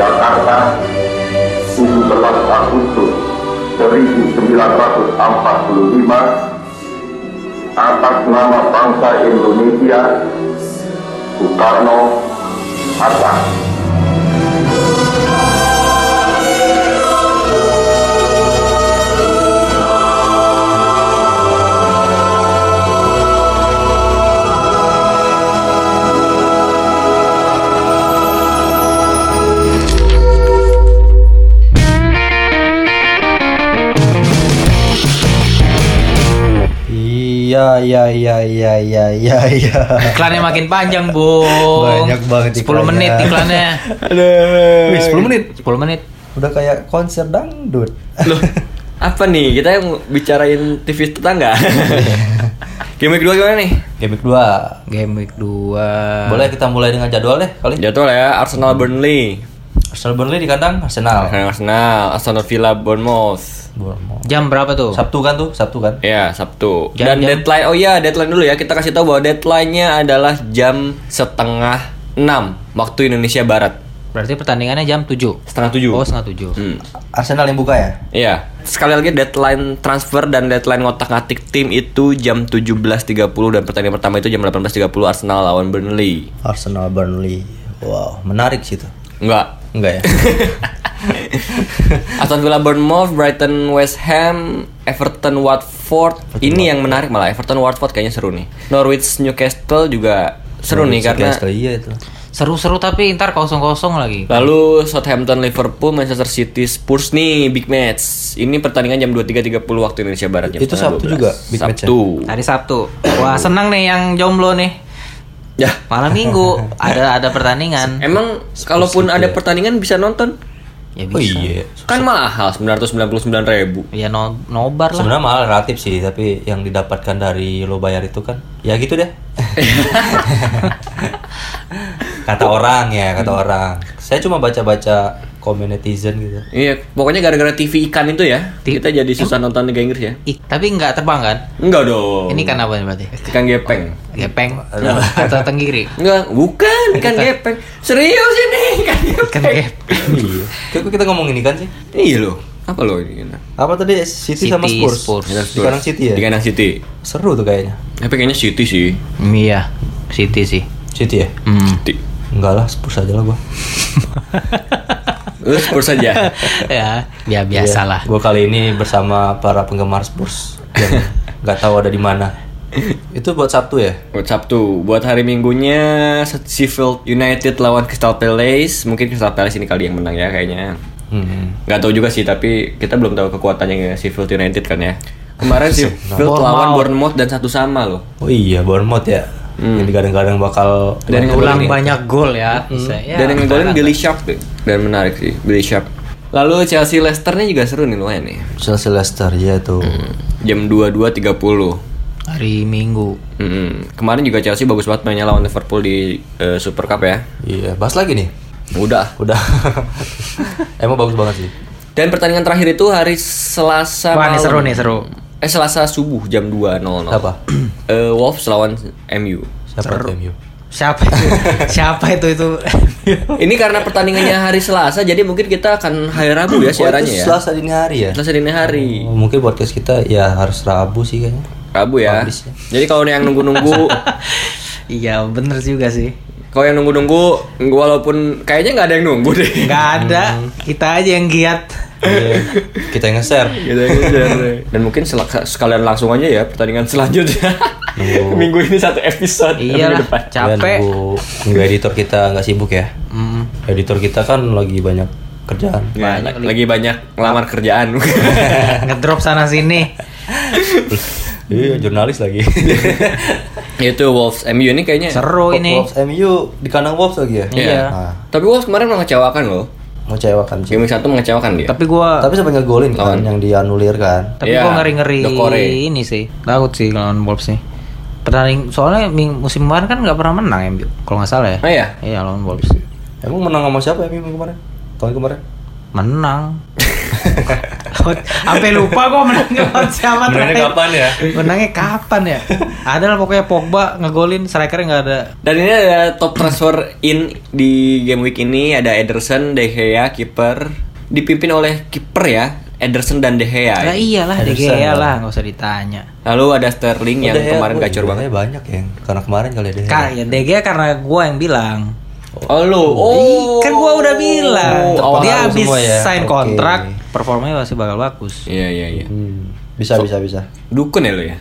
Jakarta, 17 Agustus 1945 atas nama bangsa Indonesia Soekarno Hatta. Iya iya iya iya iya iya iya. Iklannya makin panjang, Bung. Banyak banget 10 iklannya. menit iklannya. Aduh. Wih, 10 menit. 10 menit. Udah kayak konser dangdut. Loh, apa nih? Kita yang bicarain TV tetangga. Game week 2 gimana nih? Game week 2. Game week 2. Boleh kita mulai dengan jadwal deh kali. Jadwal ya, Arsenal Burnley. Arsenal Burnley di kandang Arsenal. Arsenal, Aston Villa Bournemouth. Bournemouth. Jam berapa tuh? Sabtu kan tuh, Sabtu kan? Ya, Sabtu. Jam- Dan jam. deadline, oh ya deadline dulu ya. Kita kasih tahu bahwa deadline-nya adalah jam setengah 6 waktu Indonesia Barat. Berarti pertandingannya jam 7. Setengah 7. Oh, setengah 7. Hmm. Arsenal yang buka ya? Iya. Sekali lagi deadline transfer dan deadline ngotak-ngatik tim itu jam 17.30 dan pertandingan pertama itu jam 18.30 Arsenal lawan Burnley. Arsenal Burnley. Wow, menarik sih tuh. Enggak. Enggak ya? Aston Villa Bournemouth, Brighton West Ham, Everton Watford. Ini yang menarik malah Everton Watford kayaknya seru nih. Norwich Newcastle juga seru nih karena Newcastle, iya itu. Seru-seru tapi ntar kosong-kosong lagi. Lalu Southampton Liverpool Manchester City Spurs nih big match. Ini pertandingan jam 23.30 waktu Indonesia Barat jam Itu Sabtu 12. juga big match ya? Sabtu. Hari Sabtu. Wah, senang nih yang jomblo nih. Ya. Malam Minggu ada ada pertandingan. Emang kalaupun ada pertandingan bisa nonton? Ya Oh bisa. iya. Kan mahal 999 ribu. Ya no, nobar lah. Sebenarnya malah relatif sih, tapi yang didapatkan dari lo bayar itu kan, ya gitu deh. kata orang ya, kata orang. Saya cuma baca-baca komen netizen gitu. Iya, pokoknya gara-gara TV ikan itu ya, Ti- kita jadi susah nonton Liga Inggris ya. Ih, tapi nggak terbang kan? Enggak dong. Ini kan apa nih berarti? ikan gepeng. Gepeng atau tenggiri? Enggak, bukan ikan gepeng. Serius ini ikan gepeng. Kan gepeng. iya. Kok kita ngomong ini kan sih? Iya loh. Apa loh ini? Apa tadi City, sama City, Spurs? Spurs. Di kandang City ya? Di kandang City. Seru tuh kayaknya. Tapi kayaknya City sih. Iya, City sih. City ya? Hmm. City. Enggak lah, Spurs aja lah gua. Lu Spurs saja. ya, ya biasa lah. Gue kali ini bersama para penggemar Spurs yang nggak tahu ada di mana. Itu buat Sabtu ya? Buat Sabtu, buat hari Minggunya Sheffield United lawan Crystal Palace. Mungkin Crystal Palace ini kali yang menang ya kayaknya. Hmm. Nggak tahu juga sih, tapi kita belum tahu kekuatannya Sheffield United kan ya. Kemarin Sheffield Bournemouth. lawan Bournemouth dan satu sama loh. Oh iya, Bournemouth ya. Hmm. Jadi kadang-kadang bakal Dan yang Ulang banyak gol ya. Bisa, ya. dan yang ngegolin Billy Sharp. Dan menarik sih, Billy Sharp. Lalu Chelsea Leicester nih juga seru nih lumayan nih. Chelsea Leicester ya tuh. Jam 22.30. Hari Minggu. Mm-mm. Kemarin juga Chelsea bagus banget mainnya lawan Liverpool di eh, Super Cup ya. Iya, bahas lagi nih. Udah. Udah. Emang bagus banget sih. Dan pertandingan terakhir itu hari Selasa Wah, ini malam. seru nih, seru. Eh Selasa subuh jam 2.00. Apa? Eh, Wolves lawan MU. Siapa itu MU? Siapa itu? Siapa itu itu? Ini karena pertandingannya hari Selasa, jadi mungkin kita akan hari Rabu ya siarannya ya. Selasa dini hari ya? Selasa dini hari. Oh, mungkin podcast kita ya harus Rabu sih kayaknya. Rabu ya. Publish ya. Jadi kalau yang nunggu-nunggu, Iya, bener juga sih. kalau yang nunggu-nunggu, walaupun kayaknya nggak ada yang nunggu deh. Nggak ada. Kita aja yang giat. Iya. kita yang nge-share. Ya. Dan mungkin sekalian langsung aja ya pertandingan selanjutnya. Nunggu. Minggu ini satu episode. Minggu depan. Capek. nunggu, nunggu editor kita nggak sibuk ya. Mm. Editor kita kan lagi banyak kerjaan. Ya, lagi banyak ngelamar kerjaan. Ngedrop sana sini. Iya, jurnalis lagi. itu Wolves MU ini kayaknya. Seru ini. Wolves MU di kandang Wolves lagi ya? Iya. Nah, Tapi Wolves kemarin mengecewakan loh. Mengecewakan sih. Game week satu mengecewakan dia. Tapi gua Tapi sampai ngegolin kan Lawan. yang dianulir kan. tapi Iya, gua ngeri-ngeri ini sih. Takut sih lawan Wolves sih. Pertanding soalnya musim kemarin kan nggak pernah menang MU kalau nggak salah ya. Ah, iya? Iya lawan Wolves. Emang menang sama siapa ya minggu kemarin? Tahun kemarin? Menang. Sampai lupa gua menang lawan siapa terakhir. ya? Menangnya kapan ya? Ada lah pokoknya Pogba ngegolin strikernya nggak ada. Dan ini ada top transfer in di game week ini ada Ederson, De Gea, kiper dipimpin oleh kiper ya, Ederson dan De Gea. Lah iyalah De Gea lah. lah nggak usah ditanya. Lalu ada Sterling yang Udah ya, kemarin oh, gacor banget. banyak ya. Karena kemarin kali ada. Kak, ya De Gea karena gua yang bilang. Oh lu, oh. kan gua udah bilang. Oh, dia habis ya? sign Oke. kontrak, performanya masih bakal bagus. Iya iya iya. Hmm, bisa bisa bisa. Dukun ya lu ya.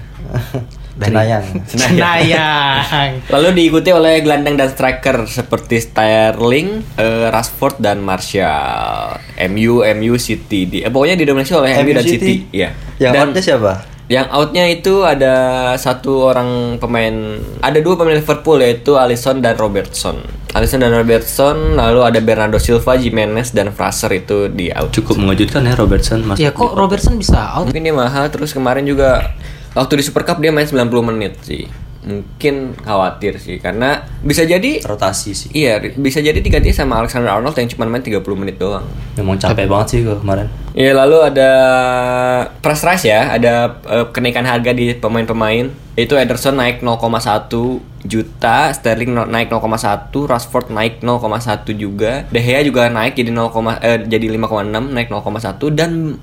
Cenayang. Senayang. Lalu diikuti oleh gelandang dan striker seperti Sterling, eh, Rashford dan Martial. MU, MU City. Di, eh, pokoknya didominasi oleh MU, dan City. Iya. Yang dan siapa? Yang outnya itu ada satu orang pemain, ada dua pemain Liverpool yaitu Alisson dan Robertson. Alisson dan Robertson, lalu ada Bernardo Silva, Jimenez dan Fraser itu di out. Cukup mengejutkan ya Robertson mas. Ya kok Robertson bisa out? Mungkin dia mahal terus kemarin juga waktu di Super Cup dia main 90 menit sih. Mungkin khawatir sih karena bisa jadi Rotasi sih. Iya, bisa jadi diganti sama Alexander Arnold yang cuma main 30 menit doang. Memang capek banget sih gua kemarin. Iya, lalu ada price rise ya, ada eh, kenaikan harga di pemain-pemain. Itu Ederson naik 0,1 juta, Sterling naik 0,1, Rashford naik 0,1 juga, De Gea juga naik jadi 0, eh, jadi 5,6 naik 0,1 dan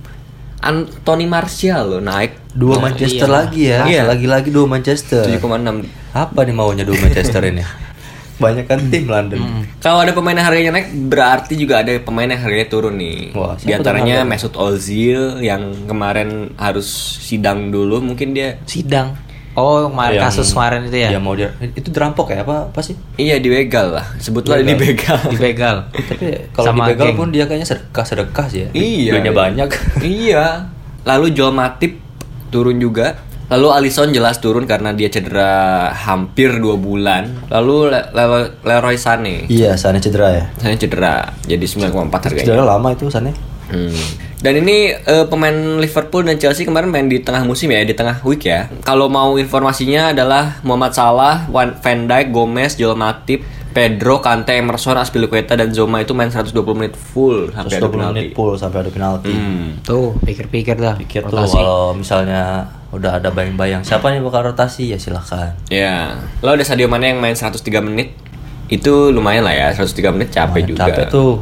Anthony Martial loh naik Dua Manchester iya. lagi ya. Iya. Lagi-lagi dua Manchester. 7,6. Apa nih maunya dua Manchester ini? Banyak kan tim London. Kalau ada pemain yang harganya naik, berarti juga ada pemain yang harganya turun nih. Wah, Di antaranya Mesut Ozil yang kemarin harus sidang dulu, mungkin dia Sidang. Oh, kemarin Yang- kasus kemarin itu ya. Yang mau dia itu dirampok ya apa apa sih? iya dibegal lah. Sebutlah Dibegal. dibegal. Dibegal. Tapi kalau Sama dibegal geng. pun dia kayaknya sedekah sedekah sih ya. Iya. Duitnya banyak. iya. Lalu Joel Matip turun juga. Lalu Alisson jelas turun karena dia cedera hampir dua bulan. Lalu Le- Le- Leroy Sané, iya, sana cedera ya. Sané cedera jadi 9,4 harganya. Cedera lama itu sana. Hmm. Dan ini eh, pemain Liverpool dan Chelsea kemarin main di tengah musim ya, di tengah week ya. Kalau mau informasinya adalah Muhammad Salah, Van Dijk, Gomez, Joel Matip, Pedro, Kante, Emerson, Aspilicueta dan Zoma itu main 120 menit full sampai ada 120 penalti. menit full sampai ada penalti. Hmm. Tuh, pikir-pikir dah. Pikir tuh kalau misalnya udah ada bayang-bayang siapa nih bakal rotasi ya silahkan. Ya, lalu ada Sadio Mane yang main 103 menit. Itu lumayan lah ya, 103 menit capek Lumayan juga. Capek tuh.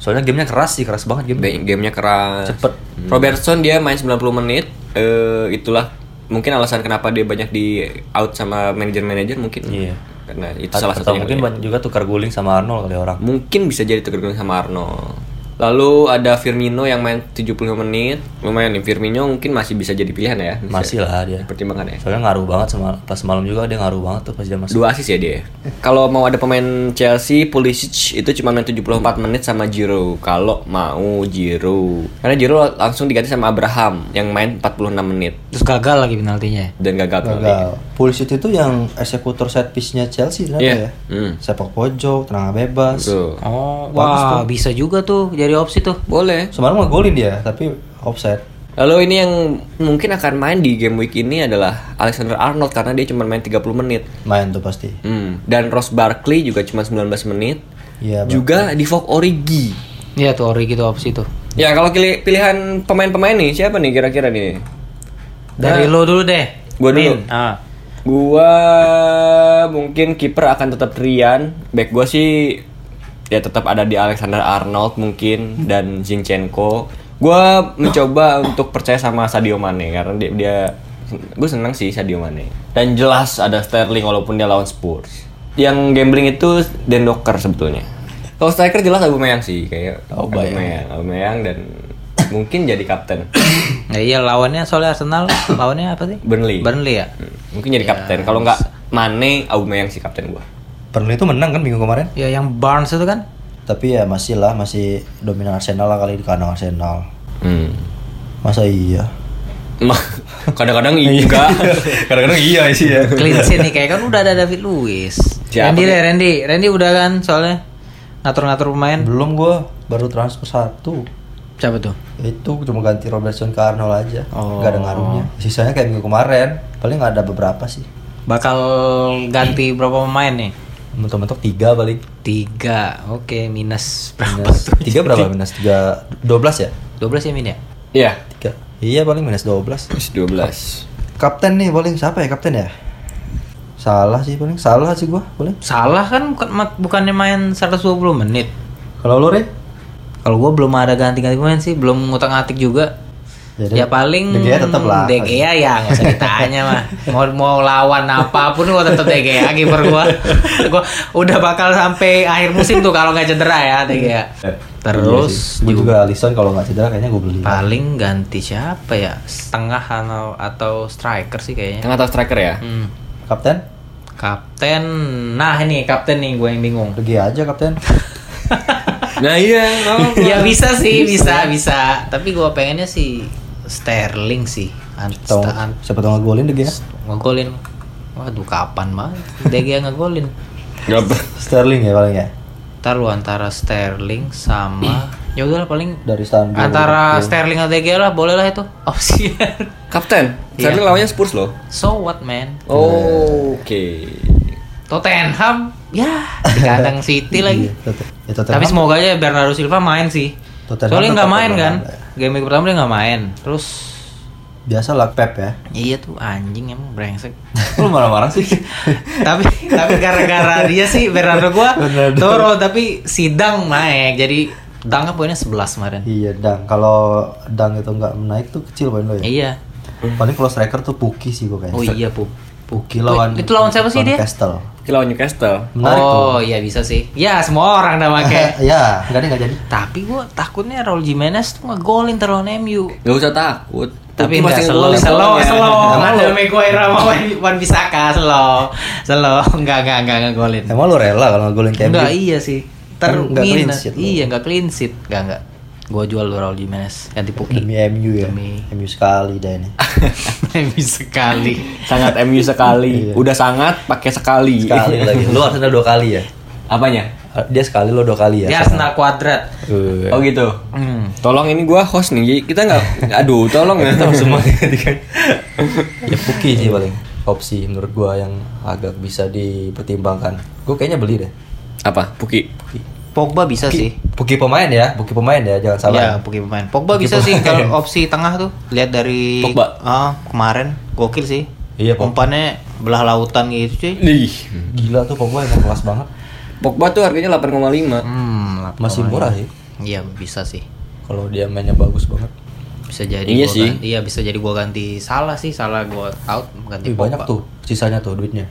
Soalnya gamenya keras sih, keras banget game. Gamenya keras. Cepet. Robertson dia main 90 menit. Eh itulah mungkin alasan kenapa dia banyak di out sama manajer-manajer mungkin. Iya. Karena itu Atau salah satunya. mungkin ya. banyak juga tukar guling sama Arnold kali orang. Mungkin bisa jadi tukar sama Arnold. Lalu ada Firmino yang main 75 menit. Lumayan nih Firmino mungkin masih bisa jadi pilihan ya. Bisa Masih lah dia. Pertimbangan ya. Soalnya ngaruh banget sama pas malam juga dia ngaruh banget tuh pas dia masuk. Dua asis ya dia. Kalau mau ada pemain Chelsea, Pulisic itu cuma main 74 menit sama Giroud. Kalau mau Giroud. Karena Giroud langsung diganti sama Abraham yang main 46 menit Terus gagal lagi penaltinya. dan gagal. Gagal. Pulisic itu yang eksekutor set piece-nya Chelsea ternyata Iya. ya. Hmm. Sepak pojok, tendangan bebas. Tuh. Oh, Bagus wah tuh. bisa juga tuh jadi opsi tuh. Boleh. Semalam ngegolin dia, tapi offset. Lalu ini yang mungkin akan main di game week ini adalah Alexander Arnold karena dia cuma main 30 menit. Main tuh pasti. Hmm. Dan Ross Barkley juga cuma 19 menit. Iya, juga Divock Origi. Iya tuh ori gitu opsi tuh. Ya kalau pilih- pilihan pemain-pemain nih siapa nih kira-kira nih? Dari Nah, lo dulu deh. Gua dulu. Ah. Gua mungkin kiper akan tetap Rian. Back gua sih ya tetap ada di Alexander Arnold mungkin dan Zinchenko. Gua mencoba untuk percaya sama Sadio Mane karena dia, dia gue seneng sih Sadio Mane. Dan jelas ada Sterling walaupun dia lawan Spurs. Yang gambling itu Den Docker sebetulnya. Kalau striker jelas Aubameyang sih kayak Aubameyang, Aubameyang dan mungkin jadi kapten Nah, iya lawannya soalnya Arsenal lawannya apa sih? Burnley. Burnley ya. Hmm, mungkin jadi kapten. Kalau nggak Mane, Aubameyang sih kapten gua. Burnley itu menang kan minggu kemarin. Ya yang Barnes itu kan. Tapi ya masih lah, masih dominan Arsenal lah kali di kandang Arsenal. Hmm. Masa iya? Mah, kadang-kadang iya juga. Kadang-kadang iya sih ya. Clean sheet nih kayak kan udah ada David Luiz. Randy deh, Randy. Randy udah kan soalnya ngatur-ngatur pemain. Belum gua baru transfer satu. Siapa tuh? Itu cuma ganti Robertson ke Arnold aja. Oh. Gak ada ngaruhnya. Sisanya kayak minggu kemarin. Paling ada beberapa sih. Bakal ganti berapa pemain nih? Mentok-mentok tiga paling. Tiga. Oke, minus berapa Minus, tuh? tiga berapa? Minus tiga, dua belas ya? 12 ya min ya? Iya, Tiga. Iya paling minus dua belas. plus 12. Kapten nih paling siapa ya kapten ya? Salah sih paling. Salah sih gua paling. Salah kan bukan bukannya main 120 menit. Kalau lo Re? Kalau gua belum ada ganti-ganti pemain sih, belum ngutak-ngatik juga. Jadi, ya paling De Gea tetep lah. De Gea ya nggak usah ditanya mah. Mau mau lawan apa pun gua tetap De Gea kiper gua. gua udah bakal sampai akhir musim tuh kalau nggak cedera ya De Gea. Terus gue juga juga Alisson kalau nggak cedera kayaknya gue beli. paling ganti siapa ya? Setengah atau atau striker sih kayaknya. Tengah atau striker ya? Hmm. Kapten? Kapten. Nah, ini kapten nih gue yang bingung. Pergi aja kapten. Nah iya, no. ya bisa sih, bisa, bisa. Tapi gue pengennya sih Sterling sih. An- siapa tahu ngegolin deh ya? ngegolin. Waduh, kapan banget De Gea ngegolin? Sterling ya paling ya. Ntar lu antara Sterling sama ya udahlah paling Dari Istanbul. antara Liverpool. Sterling atau De Gea lah boleh lah itu opsi Kapten. Iya. Sterling lawannya Spurs loh. so what man Oke. Tottenham ya di kandang City lagi Iya, Tot- ya, Tottenham. tapi semoga aja Bernardo Silva main sih Tottenham soalnya nggak main kan game week pertama dia nggak main terus biasa lah Pep ya. iya tuh anjing emang brengsek Lu marah-marah sih. tapi tapi gara-gara dia sih Bernardo gua turun tapi sidang naik jadi Dangnya poinnya 11 kemarin iya, Dang. Kalau Dang itu nggak naik tuh kecil poin lo ya. iya Paling kalau striker tuh Puki sih gue kayaknya. oh iya pu Puki lawan Itu lawan siapa sih dia? Castle. Kita lawan Newcastle. Menarik oh iya bisa sih ya semua orang dah tuh. pakai ya, enggak deh enggak jadi. tapi gua takutnya Raul Jimenez tuh ngegolin terlalu MU Gak usah takut. tapi Puki enggak pasti slow slow slow Emang ada Maguire sama Wan Wan Bisaka slow slow enggak enggak enggak ngegolin Emang lu rela kalau ngegolin kayak enggak iya sih nggak clean terminus sheet lu. iya enggak clean sheet enggak enggak gua jual lu Raul Jimenez ganti Puki demi MU ya. Demi- MU sekali dah ini. MU sekali Sangat MU sekali. Iya. Udah sangat pakai sekali. Sekali lagi. Lu Arsenal dua kali ya? Apanya? Dia sekali lo dua kali ya. dia Arsenal kuadrat Uh, Oh gitu. hmm. Tolong ini gua host nih. Kita nggak. Aduh, tolong ya. tahu semua kan. ya Puki sih paling opsi menurut gua yang agak bisa dipertimbangkan. Gua kayaknya beli deh. Apa? Puki. Pogba bisa sih Puki pemain ya, Puki pemain ya, jangan salah. Ya, Puki pemain. Pogba Puki bisa sih pemain. kalau opsi tengah tuh. Lihat dari Pogba. ah kemarin gokil sih. Iya, Pogba. Umpannya belah lautan gitu, cuy. Ih. Gila tuh Pogba emang kelas banget. Pogba tuh harganya 8,5. Hmm, Masih murah sih. Iya, bisa sih. Kalau dia mainnya bagus banget. Bisa jadi Iya gua sih. ganti- iya bisa jadi gua ganti salah sih, salah gua out ganti Wih, banyak Pogba. tuh sisanya tuh duitnya.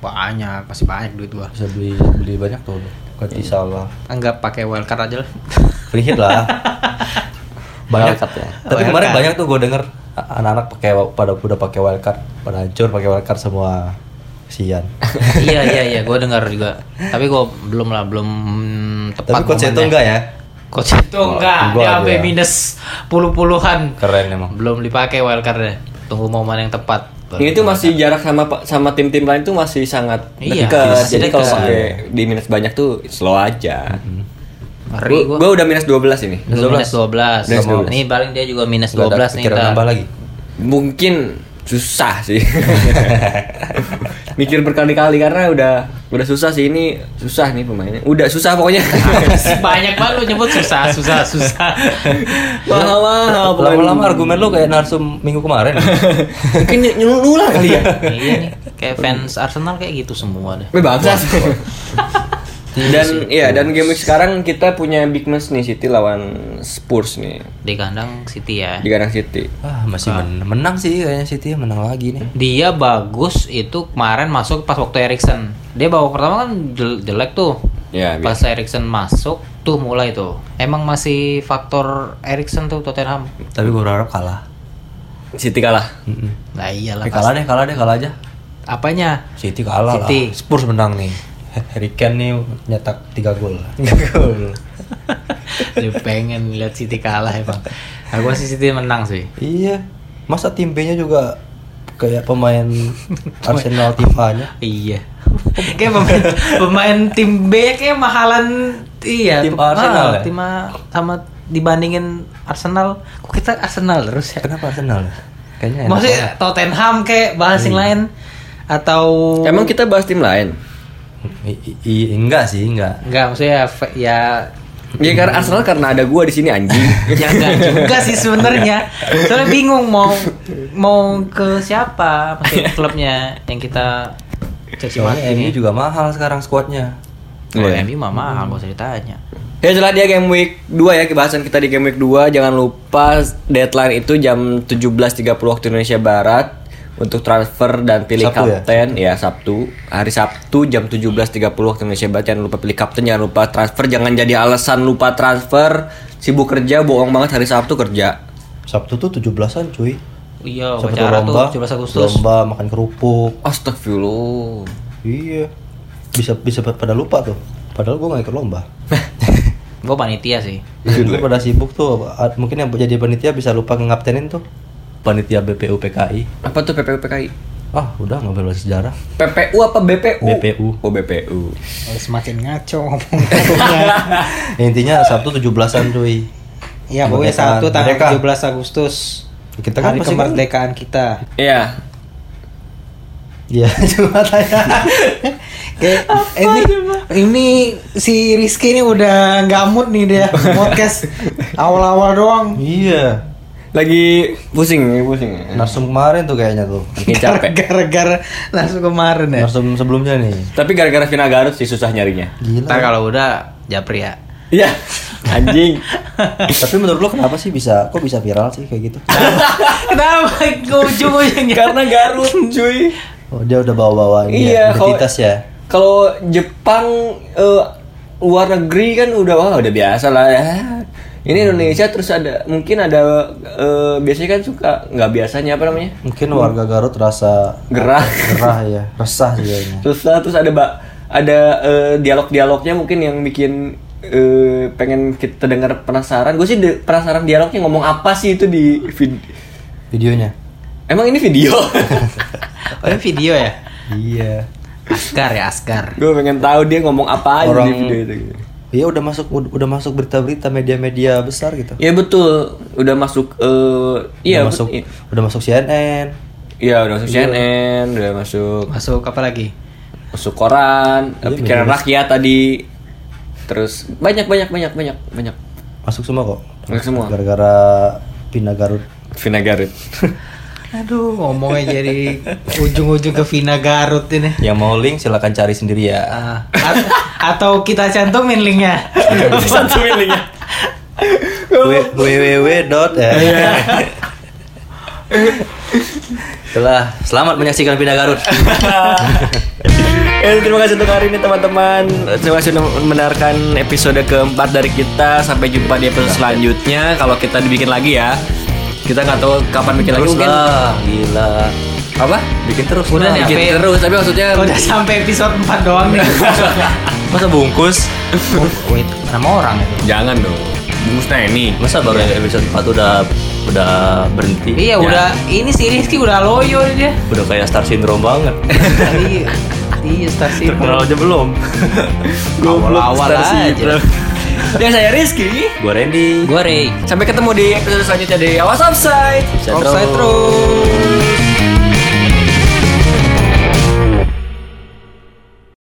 Banyak, masih banyak duit gua. Bisa beli beli banyak tuh. Ganti salah. Anggap pakai wildcard aja lah. Free hit lah. banyak ya. Tapi kemarin banyak tuh gue denger anak-anak pakai pada udah pakai wildcard, pada hancur pakai wildcard semua. Sian. iya iya iya, gue dengar juga. Tapi gue belum lah, belum tepat. Tapi coach enggak ya? Coach itu enggak, gua dia sampai minus puluh-puluhan. Keren emang. Belum dipakai wildcardnya. Tunggu momen yang tepat. Ini tuh masih jarak sama sama tim-tim lain tuh masih sangat Iya, dekat. Jadi kalau pakai di minus banyak tuh slow aja. Ngeri Gue gue. udah minus 12 ini. Minus 12. Minus 12. Nih paling dia juga minus Nggak ada 12 nih. ntar. nambah lagi. Mungkin susah sih. Mikir berkali-kali karena udah udah susah sih ini susah nih pemainnya. Udah susah pokoknya. Banyak banget lu nyebut susah, susah, susah. Mahal mahal Lama-lama argumen lu kayak narsum minggu kemarin. Mungkin nyulang kali ya. iya nih, kayak fans Arsenal kayak gitu semua deh. Bangsat. Dan iya dan game week sekarang kita punya big match nih City lawan Spurs nih Di kandang City ya. di kandang City. ah, masih men- menang sih kayaknya City menang lagi nih. Dia bagus itu kemarin masuk pas waktu Erikson. Dia babak pertama kan jel- jelek tuh. Ya, Pas Erikson masuk tuh mulai tuh. Emang masih faktor Erikson tuh Tottenham. Tapi gue berharap kalah. City kalah. Mm-mm. Nah iyalah Eh, kalah deh, kalah deh, kalah aja. Apanya? City kalah City. lah. Spurs menang nih. Harry Kane nih nyetak 3 gol. 3 gol. Dia pengen lihat City kalah emang. Nah, gua sih City menang sih. iya. Masa tim B-nya juga kayak pemain Arsenal tim A-nya? Iya. Kayak pemain, pemain tim B kayak mahalan iya Tim tuh. Arsenal Ah, ya? tim A sama dibandingin Arsenal kok kita Arsenal terus ya Kenapa Arsenal? Kayaknya enak maksudnya. Tottenham kayak bahas yang lain atau Emang kita bahas tim lain? I- i- enggak sih, enggak. enggak maksudnya ya Ya karena Arsenal karena ada gua di sini anjing. ya enggak juga sih sebenarnya soalnya bingung mau mau ke siapa maksudnya klubnya yang kita caci maki MU nih juga mahal sekarang skuadnya. kalau Iya. MU mah mahal gak usah ditanya Ya setelah dia game week 2 ya kebahasan kita di game week 2 jangan lupa deadline itu jam 17.30 waktu Indonesia Barat untuk transfer dan pilih Sabtu ya? kapten ya? Sabtu hari Sabtu jam 17.30 waktu Indonesia Barat jangan lupa pilih kapten jangan lupa transfer jangan jadi alasan lupa transfer sibuk kerja bohong banget hari Sabtu kerja Sabtu tuh 17-an cuy. iya Sabtu upacara lomba, tuh 17 Agustus lomba makan kerupuk. Astagfirullah Iya. Bisa bisa pada lupa tuh. Padahal gua gak ikut lomba. gue panitia sih Gue pada sibuk tuh. Mungkin yang jadi panitia bisa lupa ngaptenin tuh. Panitia BPU PKI. apa tuh PPU PKI Ah, udah nggak belajar sejarah. PPU apa BPU BPU. oh BPU semakin ngaco ngomong Ya, intinya Sabtu 17-an cuy. Iya, pokoknya Kemerdekaan. Sabtu tanggal Merdeka. 17 Agustus. Kita kan hari pasti kan- kemerdekaan kita. iya Iya, cuma tanya. Kayak ini ini si Rizky ini udah nggak mood nih dia podcast awal-awal doang. iya. Lagi pusing pusing Narsum kemarin tuh kayaknya tuh. Makin capek Gara-gara langsung kemarin ya. Narsum sebelumnya nih. tapi gara-gara Vina Garut sih susah nyarinya Gila. ntar kalau udah japri ya Iya, anjing. Tapi menurut lo kenapa sih bisa kok bisa viral sih kayak gitu? kenapa ke ujung-ujungnya Karena Garut, cuy. Oh, dia udah bawa-bawa ini Iya, ya, kalau- identitas ya. Kalau Jepang eh, luar negeri kan udah wah udah biasa lah ya. Ini Indonesia terus ada mungkin ada eh, biasanya kan suka nggak biasanya apa namanya? Mungkin warga Garut rasa gerah. gerah ya, resah sih kayaknya. susah terus ada mbak ada eh, dialog-dialognya mungkin yang bikin eh, pengen kita dengar penasaran. Gue sih de- penasaran dialognya ngomong apa sih itu di vid- Videonya. emang ini video? Oh ini video ya? Iya. Askar ya Askar. Gue pengen tahu dia ngomong apa aja Orang- di video itu Iya udah masuk ud- udah masuk berita-berita media-media besar gitu. ya betul udah masuk eh iya udah masuk bet- udah masuk CNN. iya udah masuk CNN udah masuk masuk apa lagi masuk koran Iya, pikiran media rakyat tadi terus banyak banyak banyak banyak banyak Masuk semua kok. Masuk semua. Gara-gara pindah Garut. Vina Garut aduh ngomongnya jadi ujung-ujung ke Vina Garut ini Yang mau link silakan cari sendiri ya. Ah, at- atau kita cantumin linknya satu linknya www dot ya. Setelah selamat menyaksikan pindah Garut. Ya, terima kasih untuk hari ini teman-teman. Terima kasih sudah mendengarkan episode keempat dari kita. Sampai jumpa di episode selanjutnya. Kalau kita dibikin lagi ya. Kita nggak tahu kapan bikin lagi Terus mungkin. lah, gila. Apa? Bikin terus Udah lah. nih, Bikin terus. Tapi maksudnya Udah sampai episode 4 doang nih. Masa bungkus? Wait, nama orang itu. jangan dong. Bungkusnya ini. Masa baru episode 4 udah udah berhenti? Iya, udah ini si Rizky udah loyo dia. Udah kayak Star Syndrome banget. iya. Iya, stasiun. Terkenal aja belum. Awal-awal Star aja. Dan saya Rizky. Gua Randy. Gue Ray. Sampai ketemu di episode selanjutnya di Awas. Offside Offside terus.